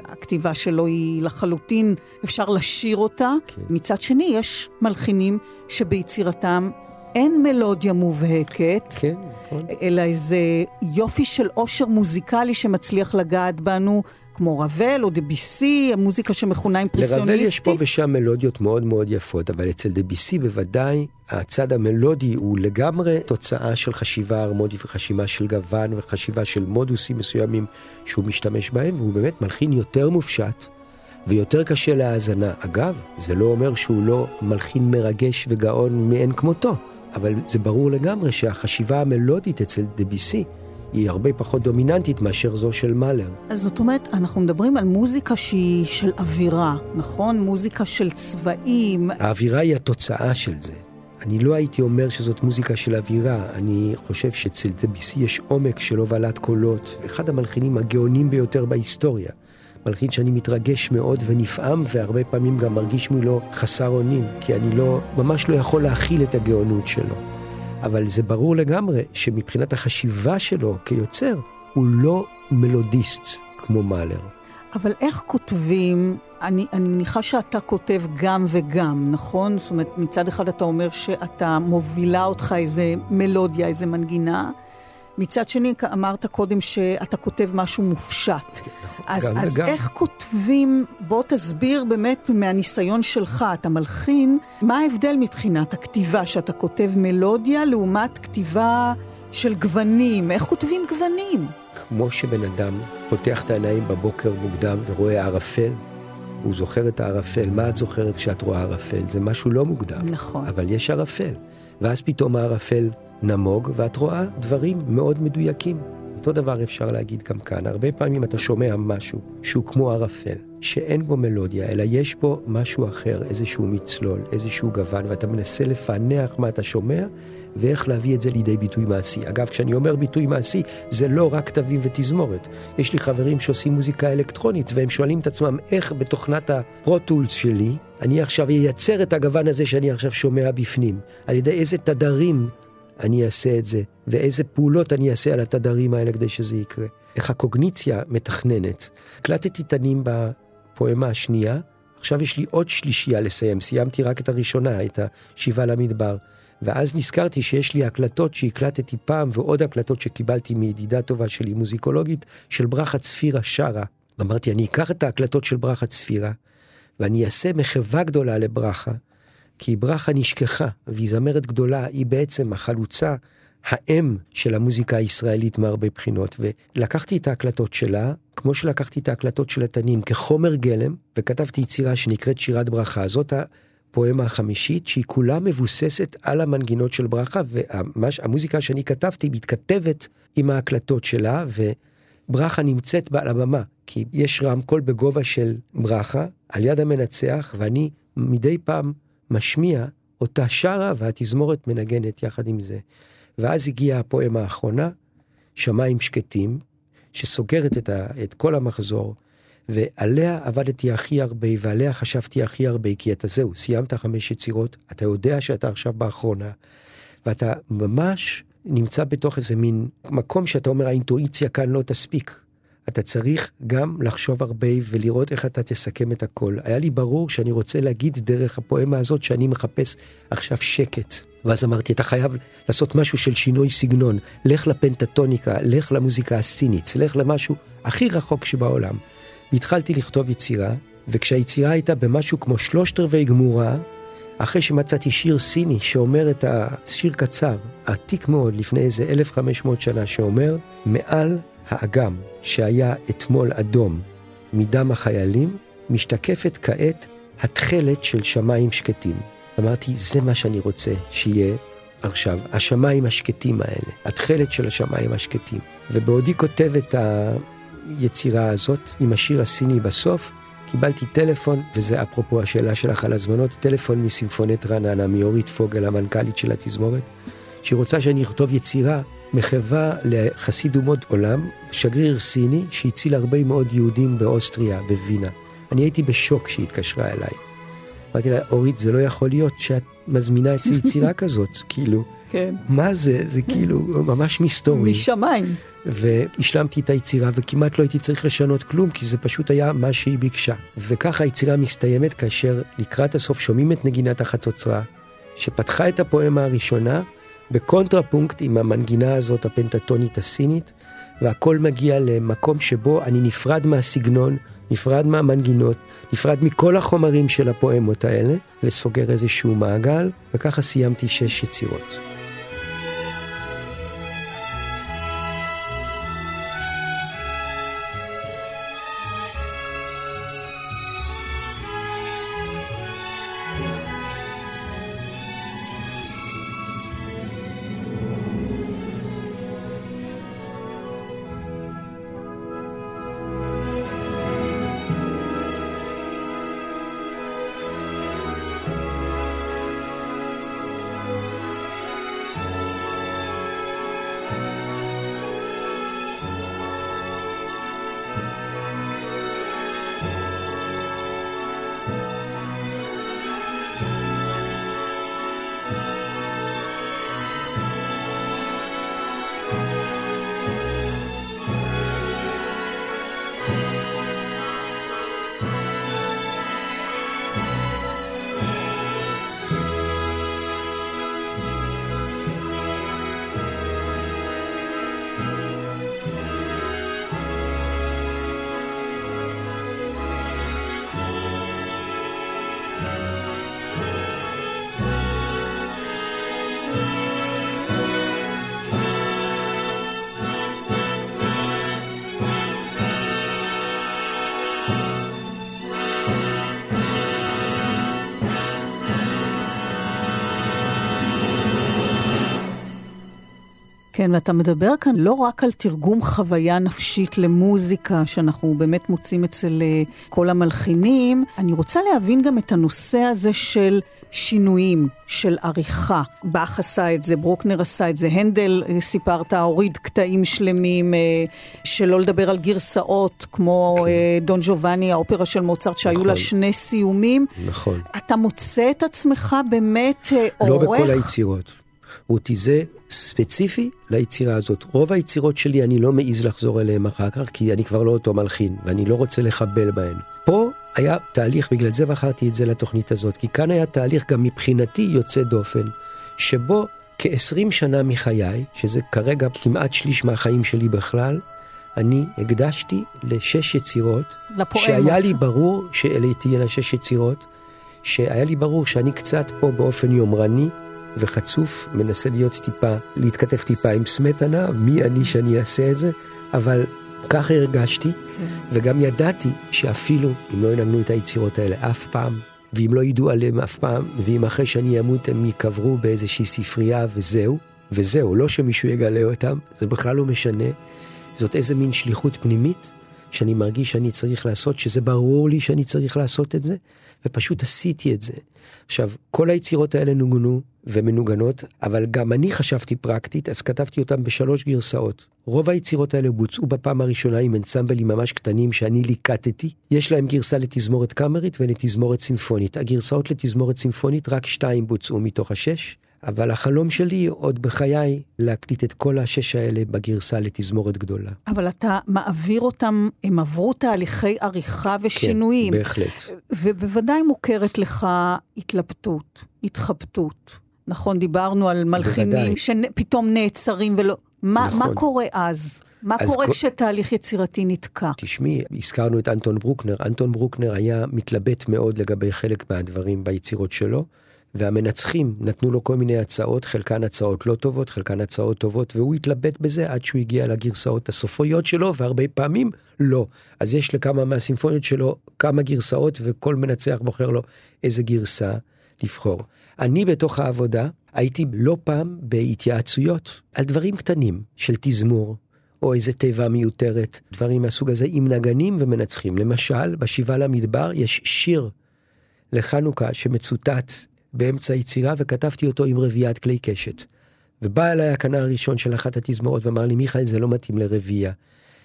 הכתיבה שלו היא לחלוטין, אפשר לשיר אותה. כן. מצד שני, יש מלחינים שביצירתם אין מלודיה מובהקת, כן, נכון. אלא איזה יופי של עושר מוזיקלי שמצליח לגעת בנו, כמו רבל או דביסי, המוזיקה שמכונה אימפרסיוניסטית. לרבל יש פה ושם מלודיות מאוד מאוד יפות, אבל אצל דביסי בוודאי הצד המלודי הוא לגמרי תוצאה של חשיבה הרמונית וחשיבה של גוון וחשיבה של מודוסים מסוימים שהוא משתמש בהם, והוא באמת מלחין יותר מופשט. ויותר קשה להאזנה. אגב, זה לא אומר שהוא לא מלחין מרגש וגאון מאין כמותו. אבל זה ברור לגמרי שהחשיבה המלודית אצל דביסי היא הרבה פחות דומיננטית מאשר זו של מאלר. אז זאת אומרת, אנחנו מדברים על מוזיקה שהיא של אווירה, נכון? מוזיקה של צבעים. האווירה היא התוצאה של זה. אני לא הייתי אומר שזאת מוזיקה של אווירה, אני חושב שאצל דביסי יש עומק של הובלת קולות, אחד המלחינים הגאונים ביותר בהיסטוריה. מלחין שאני מתרגש מאוד ונפעם, והרבה פעמים גם מרגיש מולו חסר אונים, כי אני לא, ממש לא יכול להכיל את הגאונות שלו. אבל זה ברור לגמרי שמבחינת החשיבה שלו כיוצר, הוא לא מלודיסט כמו מאלר. אבל איך כותבים, אני, אני מניחה שאתה כותב גם וגם, נכון? זאת אומרת, מצד אחד אתה אומר שאתה מובילה אותך איזה מלודיה, איזה מנגינה, מצד שני, אמרת קודם שאתה כותב משהו מופשט. כן, נכון, אז, גם אז איך כותבים, בוא תסביר באמת מהניסיון שלך, אתה מלחין, מה ההבדל מבחינת הכתיבה, שאתה כותב מלודיה לעומת כתיבה של גוונים? איך כותבים גוונים? כמו שבן אדם פותח את העיניים בבוקר מוקדם ורואה ערפל, הוא זוכר את הערפל. מה את זוכרת כשאת רואה ערפל? זה משהו לא מוקדם. נכון. אבל יש ערפל. ואז פתאום הערפל נמוג, ואת רואה דברים מאוד מדויקים. אותו דבר אפשר להגיד גם כאן. הרבה פעמים אתה שומע משהו שהוא כמו ערפל, שאין בו מלודיה, אלא יש בו משהו אחר, איזשהו מצלול, איזשהו גוון, ואתה מנסה לפענח מה אתה שומע, ואיך להביא את זה לידי ביטוי מעשי. אגב, כשאני אומר ביטוי מעשי, זה לא רק כתבים ותזמורת. יש לי חברים שעושים מוזיקה אלקטרונית, והם שואלים את עצמם איך בתוכנת הפרוטולס שלי, אני עכשיו אייצר את הגוון הזה שאני עכשיו שומע בפנים. על ידי איזה תדרים אני אעשה את זה, ואיזה פעולות אני אעשה על התדרים האלה כדי שזה יקרה. איך הקוגניציה מתכננת. הקלטתי תנים בפואמה השנייה, עכשיו יש לי עוד שלישייה לסיים, סיימתי רק את הראשונה, את השיבה למדבר. ואז נזכרתי שיש לי הקלטות שהקלטתי פעם, ועוד הקלטות שקיבלתי מידידה טובה שלי, מוזיקולוגית, של ברכה צפירה שרה. אמרתי, אני אקח את ההקלטות של ברכה צפירה, ואני אעשה מחווה גדולה לברכה, כי ברכה נשכחה, והיא זמרת גדולה, היא בעצם החלוצה, האם של המוזיקה הישראלית מהרבה בחינות. ולקחתי את ההקלטות שלה, כמו שלקחתי את ההקלטות של התנים, כחומר גלם, וכתבתי יצירה שנקראת שירת ברכה. זאת הפואמה החמישית, שהיא כולה מבוססת על המנגינות של ברכה, והמוזיקה שאני כתבתי מתכתבת עם ההקלטות שלה, וברכה נמצאת על הבמה, כי יש רמקול בגובה של ברכה, על יד המנצח, ואני מדי פעם משמיע אותה שרה והתזמורת מנגנת יחד עם זה. ואז הגיעה הפואמה האחרונה, שמיים שקטים, שסוגרת את, ה, את כל המחזור, ועליה עבדתי הכי הרבה, ועליה חשבתי הכי הרבה, כי אתה זהו, סיימת חמש יצירות, אתה יודע שאתה עכשיו באחרונה, ואתה ממש נמצא בתוך איזה מין מקום שאתה אומר, האינטואיציה כאן לא תספיק. אתה צריך גם לחשוב הרבה ולראות איך אתה תסכם את הכל. היה לי ברור שאני רוצה להגיד דרך הפואמה הזאת שאני מחפש עכשיו שקט. ואז אמרתי, אתה חייב לעשות משהו של שינוי סגנון. לך לפנטטוניקה, לך למוזיקה הסינית, לך למשהו הכי רחוק שבעולם. והתחלתי לכתוב יצירה, וכשהיצירה הייתה במשהו כמו שלושת רבעי גמורה, אחרי שמצאתי שיר סיני שאומר את השיר קצר, עתיק מאוד, לפני איזה 1,500 שנה, שאומר, מעל האגם שהיה אתמול אדום מדם החיילים, משתקפת כעת התכלת של שמיים שקטים. אמרתי, זה מה שאני רוצה שיהיה עכשיו, השמיים השקטים האלה, התכלת של השמיים השקטים. ובעודי כותב את היצירה הזאת, עם השיר הסיני בסוף, קיבלתי טלפון, וזה אפרופו השאלה שלך על הזמנות, טלפון מסימפונט רעננה, מאורית פוגל, המנכ"לית של התזמורת, שהיא רוצה שאני אכתוב יצירה מחווה לחסיד אומות עולם, שגריר סיני שהציל הרבה מאוד יהודים באוסטריה, בווינה. אני הייתי בשוק כשהיא התקשרה אליי. אמרתי לה, אורית, זה לא יכול להיות שאת מזמינה אצלי יצירה [LAUGHS] כזאת, כאילו, כן. מה זה? זה כאילו ממש מסתורי. משמיים. והשלמתי את היצירה וכמעט לא הייתי צריך לשנות כלום, כי זה פשוט היה מה שהיא ביקשה. וככה היצירה מסתיימת כאשר לקראת הסוף שומעים את נגינת החצוצרה, שפתחה את הפואמה הראשונה, בקונטרפונקט עם המנגינה הזאת, הפנטטונית הסינית, והכל מגיע למקום שבו אני נפרד מהסגנון, נפרד מהמנגינות, נפרד מכל החומרים של הפואמות האלה, וסוגר איזשהו מעגל, וככה סיימתי שש יצירות. כן, ואתה מדבר כאן לא רק על תרגום חוויה נפשית למוזיקה, שאנחנו באמת מוצאים אצל אה, כל המלחינים, אני רוצה להבין גם את הנושא הזה של שינויים, של עריכה. באך עשה את זה, ברוקנר עשה את זה, הנדל, אה, סיפרת, הוריד קטעים שלמים, אה, שלא לדבר על גרסאות, כמו כן. דון ג'ובאני, האופרה של מוצרט, שהיו נכון. לה שני סיומים. נכון. אתה מוצא את עצמך באמת עורך... לא בכל היצירות. רותי, זה ספציפי ליצירה הזאת. רוב היצירות שלי אני לא מעז לחזור אליהן אחר כך, כי אני כבר לא אותו מלחין, ואני לא רוצה לחבל בהן. פה היה תהליך, בגלל זה בחרתי את זה לתוכנית הזאת, כי כאן היה תהליך גם מבחינתי יוצא דופן, שבו כ-20 שנה מחיי, שזה כרגע כמעט שליש מהחיים שלי בכלל, אני הקדשתי לשש יצירות, לפואמות. שהיה לי ברור שאלה תהיינה שש יצירות, שהיה לי ברור שאני קצת פה באופן יומרני, וחצוף, מנסה להיות טיפה, להתכתב טיפה עם סמטנה, מי אני שאני אעשה את זה, אבל ככה הרגשתי, כן. וגם ידעתי שאפילו אם לא ינגנו את היצירות האלה אף פעם, ואם לא ידעו עליהם אף פעם, ואם אחרי שאני אמות הם ייקברו באיזושהי ספרייה וזהו, וזהו, לא שמישהו יגלה אותם, זה בכלל לא משנה. זאת איזה מין שליחות פנימית, שאני מרגיש שאני צריך לעשות, שזה ברור לי שאני צריך לעשות את זה, ופשוט עשיתי את זה. עכשיו, כל היצירות האלה נוגנו ומנוגנות, אבל גם אני חשבתי פרקטית, אז כתבתי אותם בשלוש גרסאות. רוב היצירות האלה בוצעו בפעם הראשונה עם אנסמבלים ממש קטנים שאני ליקטתי. יש להם גרסה לתזמורת קאמרית ולתזמורת סימפונית. הגרסאות לתזמורת סימפונית, רק שתיים בוצעו מתוך השש. אבל החלום שלי עוד בחיי להקליט את כל השש האלה בגרסה לתזמורת גדולה. אבל אתה מעביר אותם, הם עברו תהליכי עריכה ושינויים. כן, בהחלט. ובוודאי מוכרת לך התלבטות, התחבטות. נכון, דיברנו על מלחינים שפתאום נעצרים ולא... מה, נכון. מה קורה אז? מה אז קורה כל... כשתהליך יצירתי נתקע? תשמעי, הזכרנו את אנטון ברוקנר. אנטון ברוקנר היה מתלבט מאוד לגבי חלק מהדברים ביצירות שלו. והמנצחים נתנו לו כל מיני הצעות, חלקן הצעות לא טובות, חלקן הצעות טובות, והוא התלבט בזה עד שהוא הגיע לגרסאות הסופויות שלו, והרבה פעמים לא. אז יש לכמה מהסימפוניות שלו כמה גרסאות, וכל מנצח בוחר לו איזה גרסה לבחור. אני בתוך העבודה הייתי לא פעם בהתייעצויות על דברים קטנים של תזמור, או איזה תיבה מיותרת, דברים מהסוג הזה, עם נגנים ומנצחים. למשל, בשבעה למדבר יש שיר לחנוכה שמצוטט באמצע היצירה וכתבתי אותו עם רביעיית כלי קשת. ובא אליי הכנר הראשון של אחת התזמורות ואמר לי, מיכאל, זה לא מתאים לרביעייה.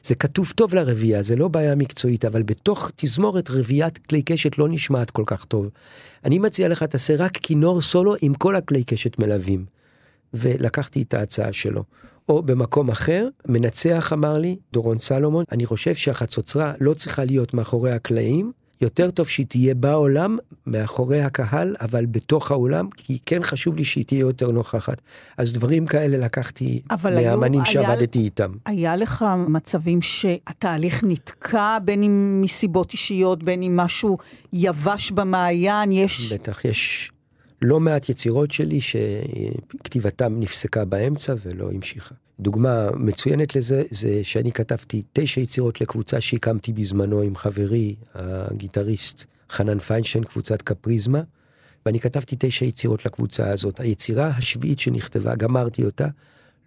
זה כתוב טוב לרביעייה, זה לא בעיה מקצועית, אבל בתוך תזמורת רביעיית כלי קשת לא נשמעת כל כך טוב. אני מציע לך, תעשה רק כינור סולו עם כל הכלי קשת מלווים. ולקחתי את ההצעה שלו. או במקום אחר, מנצח אמר לי, דורון סלומון, אני חושב שהחצוצרה לא צריכה להיות מאחורי הקלעים, יותר טוב שהיא תהיה בעולם, מאחורי הקהל, אבל בתוך האולם, כי כן חשוב לי שהיא תהיה יותר נוכחת. אז דברים כאלה לקחתי מהאמנים שעבדתי איתם. היה לך מצבים שהתהליך נתקע, בין אם מסיבות אישיות, בין אם משהו יבש במעיין, יש... בטח, יש לא מעט יצירות שלי שכתיבתם נפסקה באמצע ולא המשיכה. דוגמה מצוינת לזה, זה שאני כתבתי תשע יצירות לקבוצה שהקמתי בזמנו עם חברי, הגיטריסט חנן פיינשטיין, קבוצת קפריזמה, ואני כתבתי תשע יצירות לקבוצה הזאת. היצירה השביעית שנכתבה, גמרתי אותה,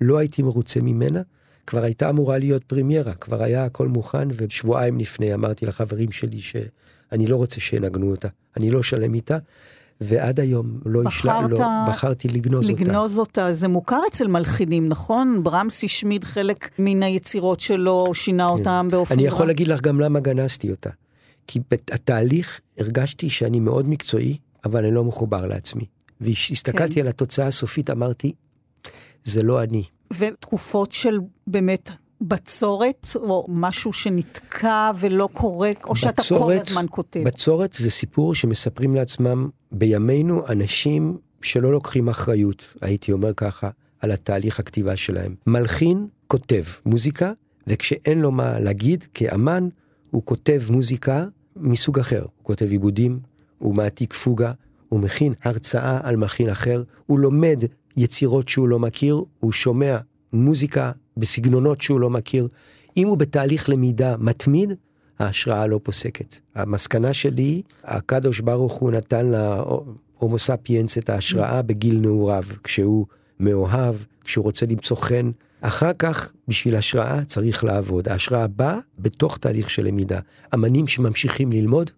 לא הייתי מרוצה ממנה, כבר הייתה אמורה להיות פרימיירה, כבר היה הכל מוכן, ושבועיים לפני אמרתי לחברים שלי שאני לא רוצה שינגנו אותה, אני לא שלם איתה, ועד היום לא השלם, לא, בחרתי לגנוז, אותה. לגנוז אותה. זה מוכר אצל מלחינים, נכון? ברמס השמיד חלק מן היצירות שלו, שינה כן. אותם באופן... אני יכול להגיד לך גם למה גנזתי אותה. כי בתהליך הרגשתי שאני מאוד מקצועי, אבל אני לא מחובר לעצמי. והסתכלתי כן. על התוצאה הסופית, אמרתי, זה לא אני. ותקופות של באמת בצורת, או משהו שנתקע ולא קורה, או בצורת, שאתה כל הזמן כותב? בצורת זה סיפור שמספרים לעצמם בימינו אנשים שלא לוקחים אחריות, הייתי אומר ככה, על התהליך הכתיבה שלהם. מלחין כותב מוזיקה, וכשאין לו מה להגיד כאמן, הוא כותב מוזיקה מסוג אחר. הוא כותב עיבודים, הוא מעתיק פוגה, הוא מכין הרצאה על מכין אחר, הוא לומד יצירות שהוא לא מכיר, הוא שומע מוזיקה בסגנונות שהוא לא מכיר. אם הוא בתהליך למידה מתמיד, ההשראה לא פוסקת. המסקנה שלי, הקדוש ברוך הוא נתן להומו ספיאנס את ההשראה בגיל נעוריו, כשהוא מאוהב, כשהוא רוצה למצוא חן. אחר כך, בשביל השראה צריך לעבוד. ההשראה באה בתוך תהליך של למידה. אמנים שממשיכים ללמוד,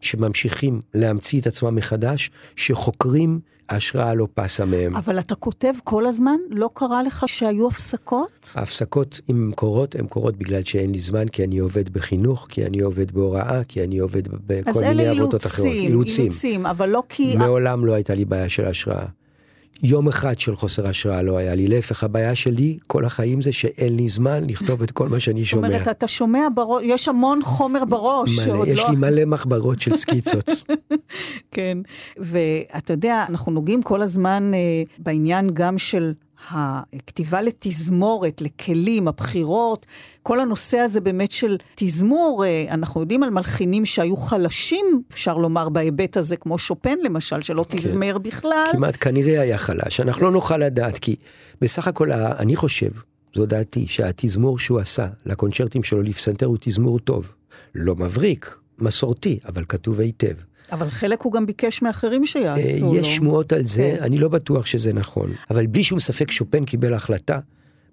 שממשיכים להמציא את עצמם מחדש, שחוקרים, ההשראה לא פסה מהם. אבל אתה כותב כל הזמן? לא קרה לך שהיו הפסקות? ההפסקות, אם הן קורות, הן קורות בגלל שאין לי זמן, כי אני עובד בחינוך, כי אני עובד בהוראה, כי אני עובד בכל מיני עבודות אחרות. אז אלה אילוצים, אילוצים, אבל לא כי... מעולם לא הייתה לי בעיה של השראה. יום אחד של חוסר השראה לא היה לי. להפך, הבעיה שלי כל החיים זה שאין לי זמן לכתוב את כל מה שאני שומע. זאת אומרת, אתה שומע בראש, יש המון חומר בראש. מלא, יש לא... לי מלא מחברות של סקיצות. [LAUGHS] כן, ואתה יודע, אנחנו נוגעים כל הזמן אה, בעניין גם של הכתיבה לתזמורת, לכלים, הבחירות, כל הנושא הזה באמת של תזמור, אה, אנחנו יודעים על מלחינים שהיו חלשים, אפשר לומר, בהיבט הזה, כמו שופן למשל, שלא כן. תזמר בכלל. כמעט כנראה היה חלש, אנחנו לא נוכל לדעת, כי בסך הכל אני חושב, זו דעתי, שהתזמור שהוא עשה לקונצ'רטים שלו לפסנתר הוא תזמור טוב. לא מבריק, מסורתי, אבל כתוב היטב. אבל חלק הוא גם ביקש מאחרים שיעשו לו. יש שמועות על זה, כן. אני לא בטוח שזה נכון. אבל בלי שום ספק שופן קיבל החלטה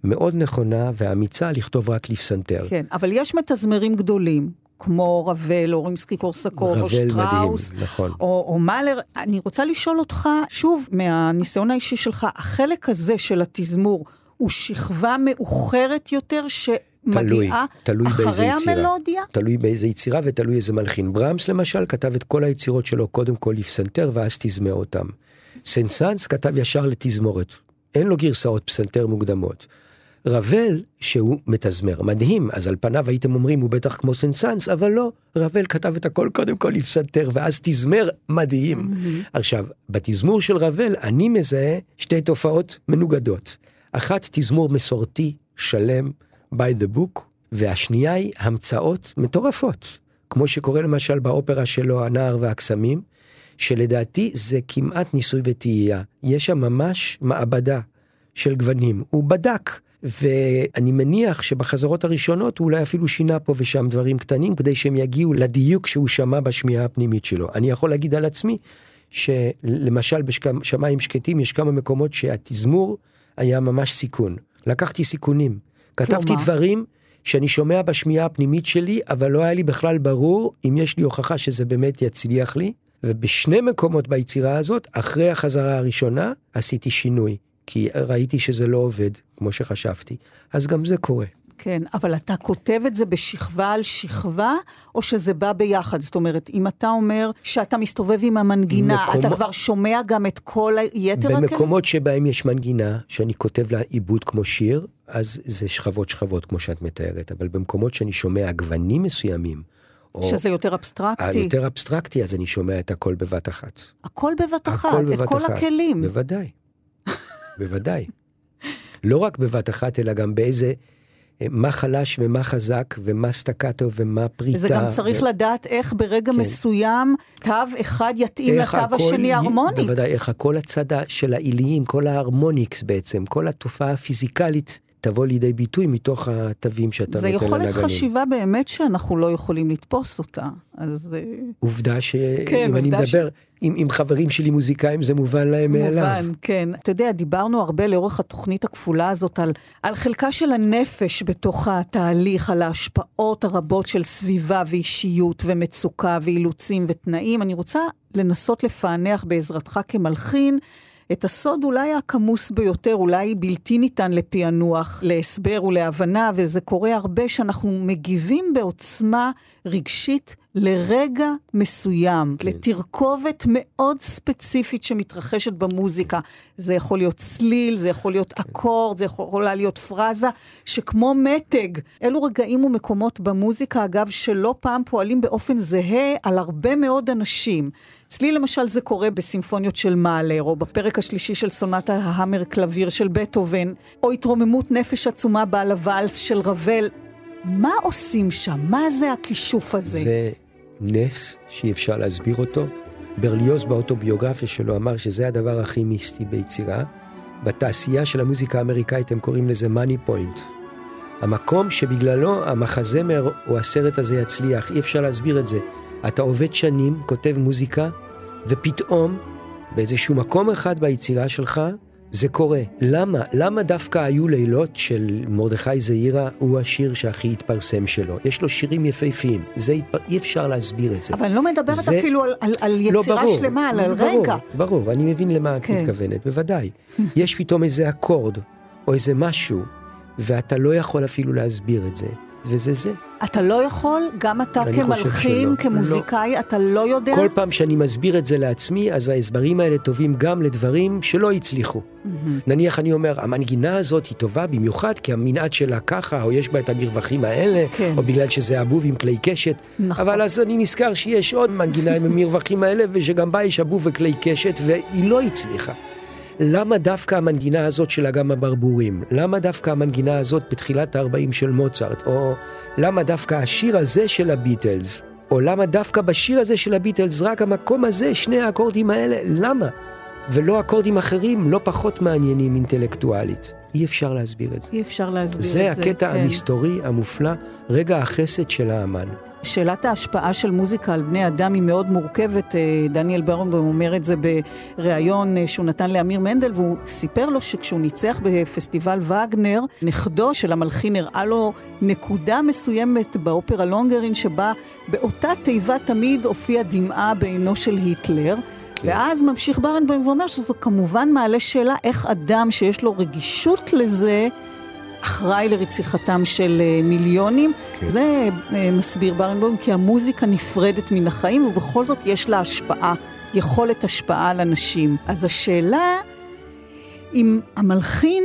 מאוד נכונה ואמיצה לכתוב רק לפסנתר. כן, אבל יש מתזמרים גדולים, כמו רבל, או רימסקי קורסקוב, או שטראוס, מדהים, נכון. או, או מאלר. אני רוצה לשאול אותך, שוב, מהניסיון האישי שלך, החלק הזה של התזמור הוא שכבה מאוחרת יותר, ש... מגיעה תלוי אחרי באיזה יצירה. המלודיה? תלוי באיזה יצירה ותלוי איזה מלחין. ברמס למשל כתב את כל היצירות שלו קודם כל לפסנתר ואז תזמר אותם. סנסנס כתב ישר לתזמורת. אין לו גרסאות פסנתר מוקדמות. רבל, שהוא מתזמר מדהים, אז על פניו הייתם אומרים הוא בטח כמו סנסנס, אבל לא, רבל כתב את הכל קודם כל לפסנתר ואז תזמר מדהים. Mm-hmm. עכשיו, בתזמור של רבל אני מזהה שתי תופעות מנוגדות. אחת, תזמור מסורתי, שלם, by the book, והשנייה היא המצאות מטורפות, כמו שקורה למשל באופרה שלו, הנער והקסמים, שלדעתי זה כמעט ניסוי וטעייה. יש שם ממש מעבדה של גוונים. הוא בדק, ואני מניח שבחזרות הראשונות הוא אולי אפילו שינה פה ושם דברים קטנים, כדי שהם יגיעו לדיוק שהוא שמע בשמיעה הפנימית שלו. אני יכול להגיד על עצמי, שלמשל בשמיים שקטים יש כמה מקומות שהתזמור היה ממש סיכון. לקחתי סיכונים. כתבתי כלומר? דברים שאני שומע בשמיעה הפנימית שלי, אבל לא היה לי בכלל ברור אם יש לי הוכחה שזה באמת יצליח לי. ובשני מקומות ביצירה הזאת, אחרי החזרה הראשונה, עשיתי שינוי. כי ראיתי שזה לא עובד כמו שחשבתי. אז גם זה קורה. כן, אבל אתה כותב את זה בשכבה על שכבה, או שזה בא ביחד? זאת אומרת, אם אתה אומר שאתה מסתובב עם המנגינה, מקומ... אתה כבר שומע גם את כל היתר הכלים? במקומות שבהם יש מנגינה, שאני כותב לה עיבוד כמו שיר, אז זה שכבות שכבות כמו שאת מתארת, אבל במקומות שאני שומע גוונים מסוימים, או... שזה יותר אבסטרקטי. יותר אבסטרקטי, אז אני שומע את הכל בבת אחת. הכל בבת אחת, הכל בבת את כל אחת. הכלים. בוודאי, בוודאי. לא רק בבת אחת, אלא גם באיזה מה חלש ומה חזק ומה סטקטו ומה פריטה. וזה גם צריך ו... לדעת איך ברגע כן. מסוים תו אחד יתאים לתו השני הרמונית. בוודאי, איך הכל הצד של העיליים, כל ההרמוניקס בעצם, כל התופעה הפיזיקלית תבוא לידי ביטוי מתוך התווים שאתה נותן לנגנים. זה יכולת חשיבה באמת שאנחנו לא יכולים לתפוס אותה, אז... אה, עובדה שאם כן, אני מדבר ש... עם, עם חברים שלי מוזיקאים זה מובן להם מובן, מאליו. מובן, כן. אתה יודע, דיברנו הרבה לאורך התוכנית הכפולה הזאת על, על חלקה של הנפש בתוך התהליך, על ההשפעות הרבות של סביבה ואישיות ומצוקה ואילוצים ותנאים. אני רוצה לנסות לפענח בעזרתך כמלחין. את הסוד אולי הכמוס ביותר, אולי בלתי ניתן לפענוח, להסבר ולהבנה, וזה קורה הרבה שאנחנו מגיבים בעוצמה רגשית לרגע מסוים, כן. לתרכובת מאוד ספציפית שמתרחשת במוזיקה. זה יכול להיות צליל, זה יכול להיות כן. אקורד, זה יכולה להיות פרזה, שכמו מתג, אלו רגעים ומקומות במוזיקה, אגב, שלא פעם פועלים באופן זהה על הרבה מאוד אנשים. אצלי למשל זה קורה בסימפוניות של מאלר, או בפרק השלישי של סונטה ההמר קלביר של בטהובן, או התרוממות נפש עצומה בעל הוואלס של רבל. מה עושים שם? מה זה הכישוף הזה? זה נס שאי אפשר להסביר אותו. ברליוז באוטוביוגרפיה שלו אמר שזה הדבר הכי מיסטי ביצירה. בתעשייה של המוזיקה האמריקאית הם קוראים לזה מאני פוינט. המקום שבגללו המחזמר או הסרט הזה יצליח, אי אפשר להסביר את זה. אתה עובד שנים, כותב מוזיקה, ופתאום, באיזשהו מקום אחד ביצירה שלך, זה קורה. למה? למה דווקא היו לילות של מרדכי זעירה הוא השיר שהכי התפרסם שלו? יש לו שירים יפהפיים, זה התפ... אי אפשר להסביר את זה. אבל אני לא מדברת זה... אפילו על, על, על לא, יצירה לא, ברור, שלמה, על ברור, רגע. ברור, אני מבין למה כן. את מתכוונת, בוודאי. יש פתאום איזה אקורד, או איזה משהו, ואתה לא יכול אפילו להסביר את זה. וזה זה. אתה לא יכול, גם אתה כמלחין, כמוזיקאי, לא. אתה לא יודע? כל פעם שאני מסביר את זה לעצמי, אז ההסברים האלה טובים גם לדברים שלא הצליחו. Mm-hmm. נניח אני אומר, המנגינה הזאת היא טובה במיוחד כי המנעד שלה ככה, או יש בה את המרווחים האלה, כן. או בגלל שזה אבוב עם כלי קשת. נכון. אבל אז אני נזכר שיש עוד מנגינה עם המרווחים האלה, ושגם בה יש אבוב וכלי קשת, והיא לא הצליחה. למה דווקא המנגינה הזאת של אגם הברבורים? למה דווקא המנגינה הזאת בתחילת ה-40 של מוצרט? או למה דווקא השיר הזה של הביטלס? או למה דווקא בשיר הזה של הביטלס רק המקום הזה, שני האקורדים האלה? למה? ולא אקורדים אחרים לא פחות מעניינים אינטלקטואלית. אי אפשר להסביר את זה. אי אפשר להסביר את זה, זה הקטע כן. המסתורי, המופלא, רגע החסד של האמן. שאלת ההשפעה של מוזיקה על בני אדם היא מאוד מורכבת. אה, דניאל ברנבוים אומר את זה בריאיון אה, שהוא נתן לאמיר מנדל, והוא סיפר לו שכשהוא ניצח בפסטיבל וגנר, נכדו של המלחין הראה לו נקודה מסוימת באופרה לונגרין, שבה באותה תיבה תמיד הופיעה דמעה בעינו של היטלר. כן. ואז ממשיך ברנבוים ואומר שזו כמובן מעלה שאלה איך אדם שיש לו רגישות לזה, אחראי לרציחתם של אה, מיליונים. כן. זה אה, מסביר ברנבוים, כי המוזיקה נפרדת מן החיים, ובכל זאת יש לה השפעה, יכולת השפעה על אנשים. אז השאלה, אם המלחין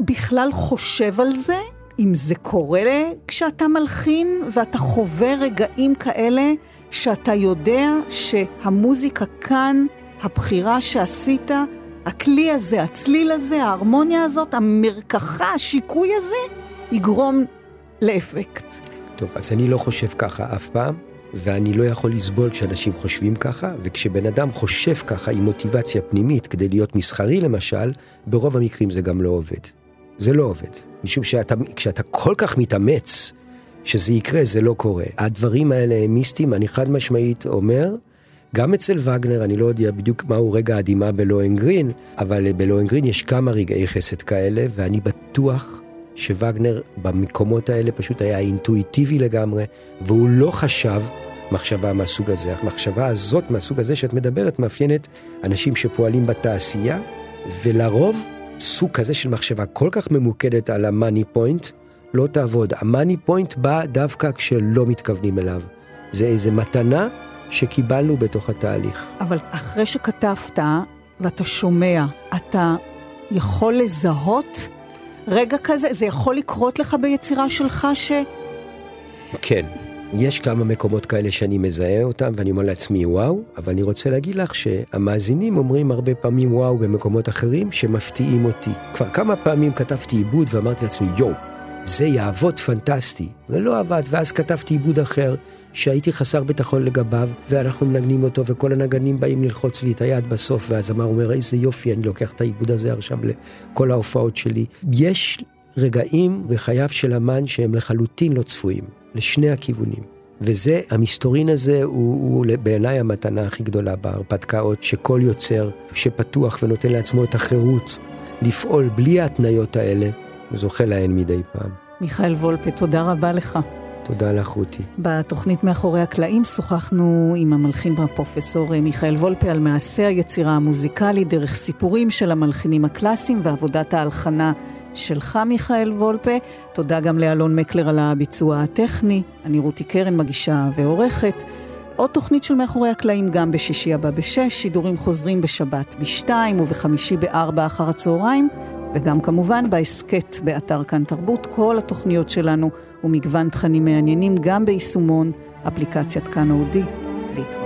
בכלל חושב על זה, אם זה קורה כשאתה מלחין ואתה חווה רגעים כאלה שאתה יודע שהמוזיקה כאן, הבחירה שעשית, הכלי הזה, הצליל הזה, ההרמוניה הזאת, המרקחה, השיקוי הזה, יגרום לאפקט. טוב, אז אני לא חושב ככה אף פעם, ואני לא יכול לסבול כשאנשים חושבים ככה, וכשבן אדם חושב ככה עם מוטיבציה פנימית כדי להיות מסחרי למשל, ברוב המקרים זה גם לא עובד. זה לא עובד. משום שכשאתה כל כך מתאמץ שזה יקרה, זה לא קורה. הדברים האלה הם מיסטיים, אני חד משמעית אומר, גם אצל וגנר, אני לא יודע בדיוק מהו רגע הדמעה בלוהנגרין, אבל בלוהנגרין יש כמה רגעי חסד כאלה, ואני בטוח שווגנר במקומות האלה פשוט היה אינטואיטיבי לגמרי, והוא לא חשב מחשבה מהסוג הזה. המחשבה הזאת מהסוג הזה שאת מדברת מאפיינת אנשים שפועלים בתעשייה, ולרוב סוג כזה של מחשבה כל כך ממוקדת על המאני פוינט, לא תעבוד. המאני פוינט בא דווקא כשלא מתכוונים אליו. זה איזה מתנה שקיבלנו בתוך התהליך. אבל אחרי שכתבת ואתה שומע, אתה יכול לזהות רגע כזה? זה יכול לקרות לך ביצירה שלך ש... כן. יש כמה מקומות כאלה שאני מזהה אותם ואני אומר לעצמי וואו, אבל אני רוצה להגיד לך שהמאזינים אומרים הרבה פעמים וואו במקומות אחרים שמפתיעים אותי. כבר כמה פעמים כתבתי עיבוד ואמרתי לעצמי יואו, זה יעבוד פנטסטי, ולא עבד, ואז כתבתי עיבוד אחר, שהייתי חסר ביטחון לגביו, ואנחנו מנגנים אותו, וכל הנגנים באים ללחוץ לי את היד בסוף, והזמר אומר, איזה יופי, אני לוקח את העיבוד הזה עכשיו לכל ההופעות שלי. יש רגעים בחייו של אמן שהם לחלוטין לא צפויים, לשני הכיוונים. וזה, המסתורין הזה הוא, הוא בעיניי המתנה הכי גדולה בהרפתקאות, שכל יוצר שפתוח ונותן לעצמו את החירות לפעול בלי ההתניות האלה, זוכה להן מדי פעם. מיכאל וולפה, תודה רבה לך. תודה לך, רותי. בתוכנית מאחורי הקלעים שוחחנו עם המלחין והפרופסור מיכאל וולפה על מעשה היצירה המוזיקלית דרך סיפורים של המלחינים הקלאסיים ועבודת ההלחנה שלך, מיכאל וולפה. תודה גם לאלון מקלר על הביצוע הטכני. אני רותי קרן, מגישה ועורכת. עוד תוכנית של מאחורי הקלעים גם בשישי הבא בשש, שידורים חוזרים בשבת בשתיים ובחמישי בארבע אחר הצהריים. וגם כמובן בהסכת באתר כאן תרבות, כל התוכניות שלנו ומגוון תכנים מעניינים גם ביישומון אפליקציית כאן אודי. להתראות.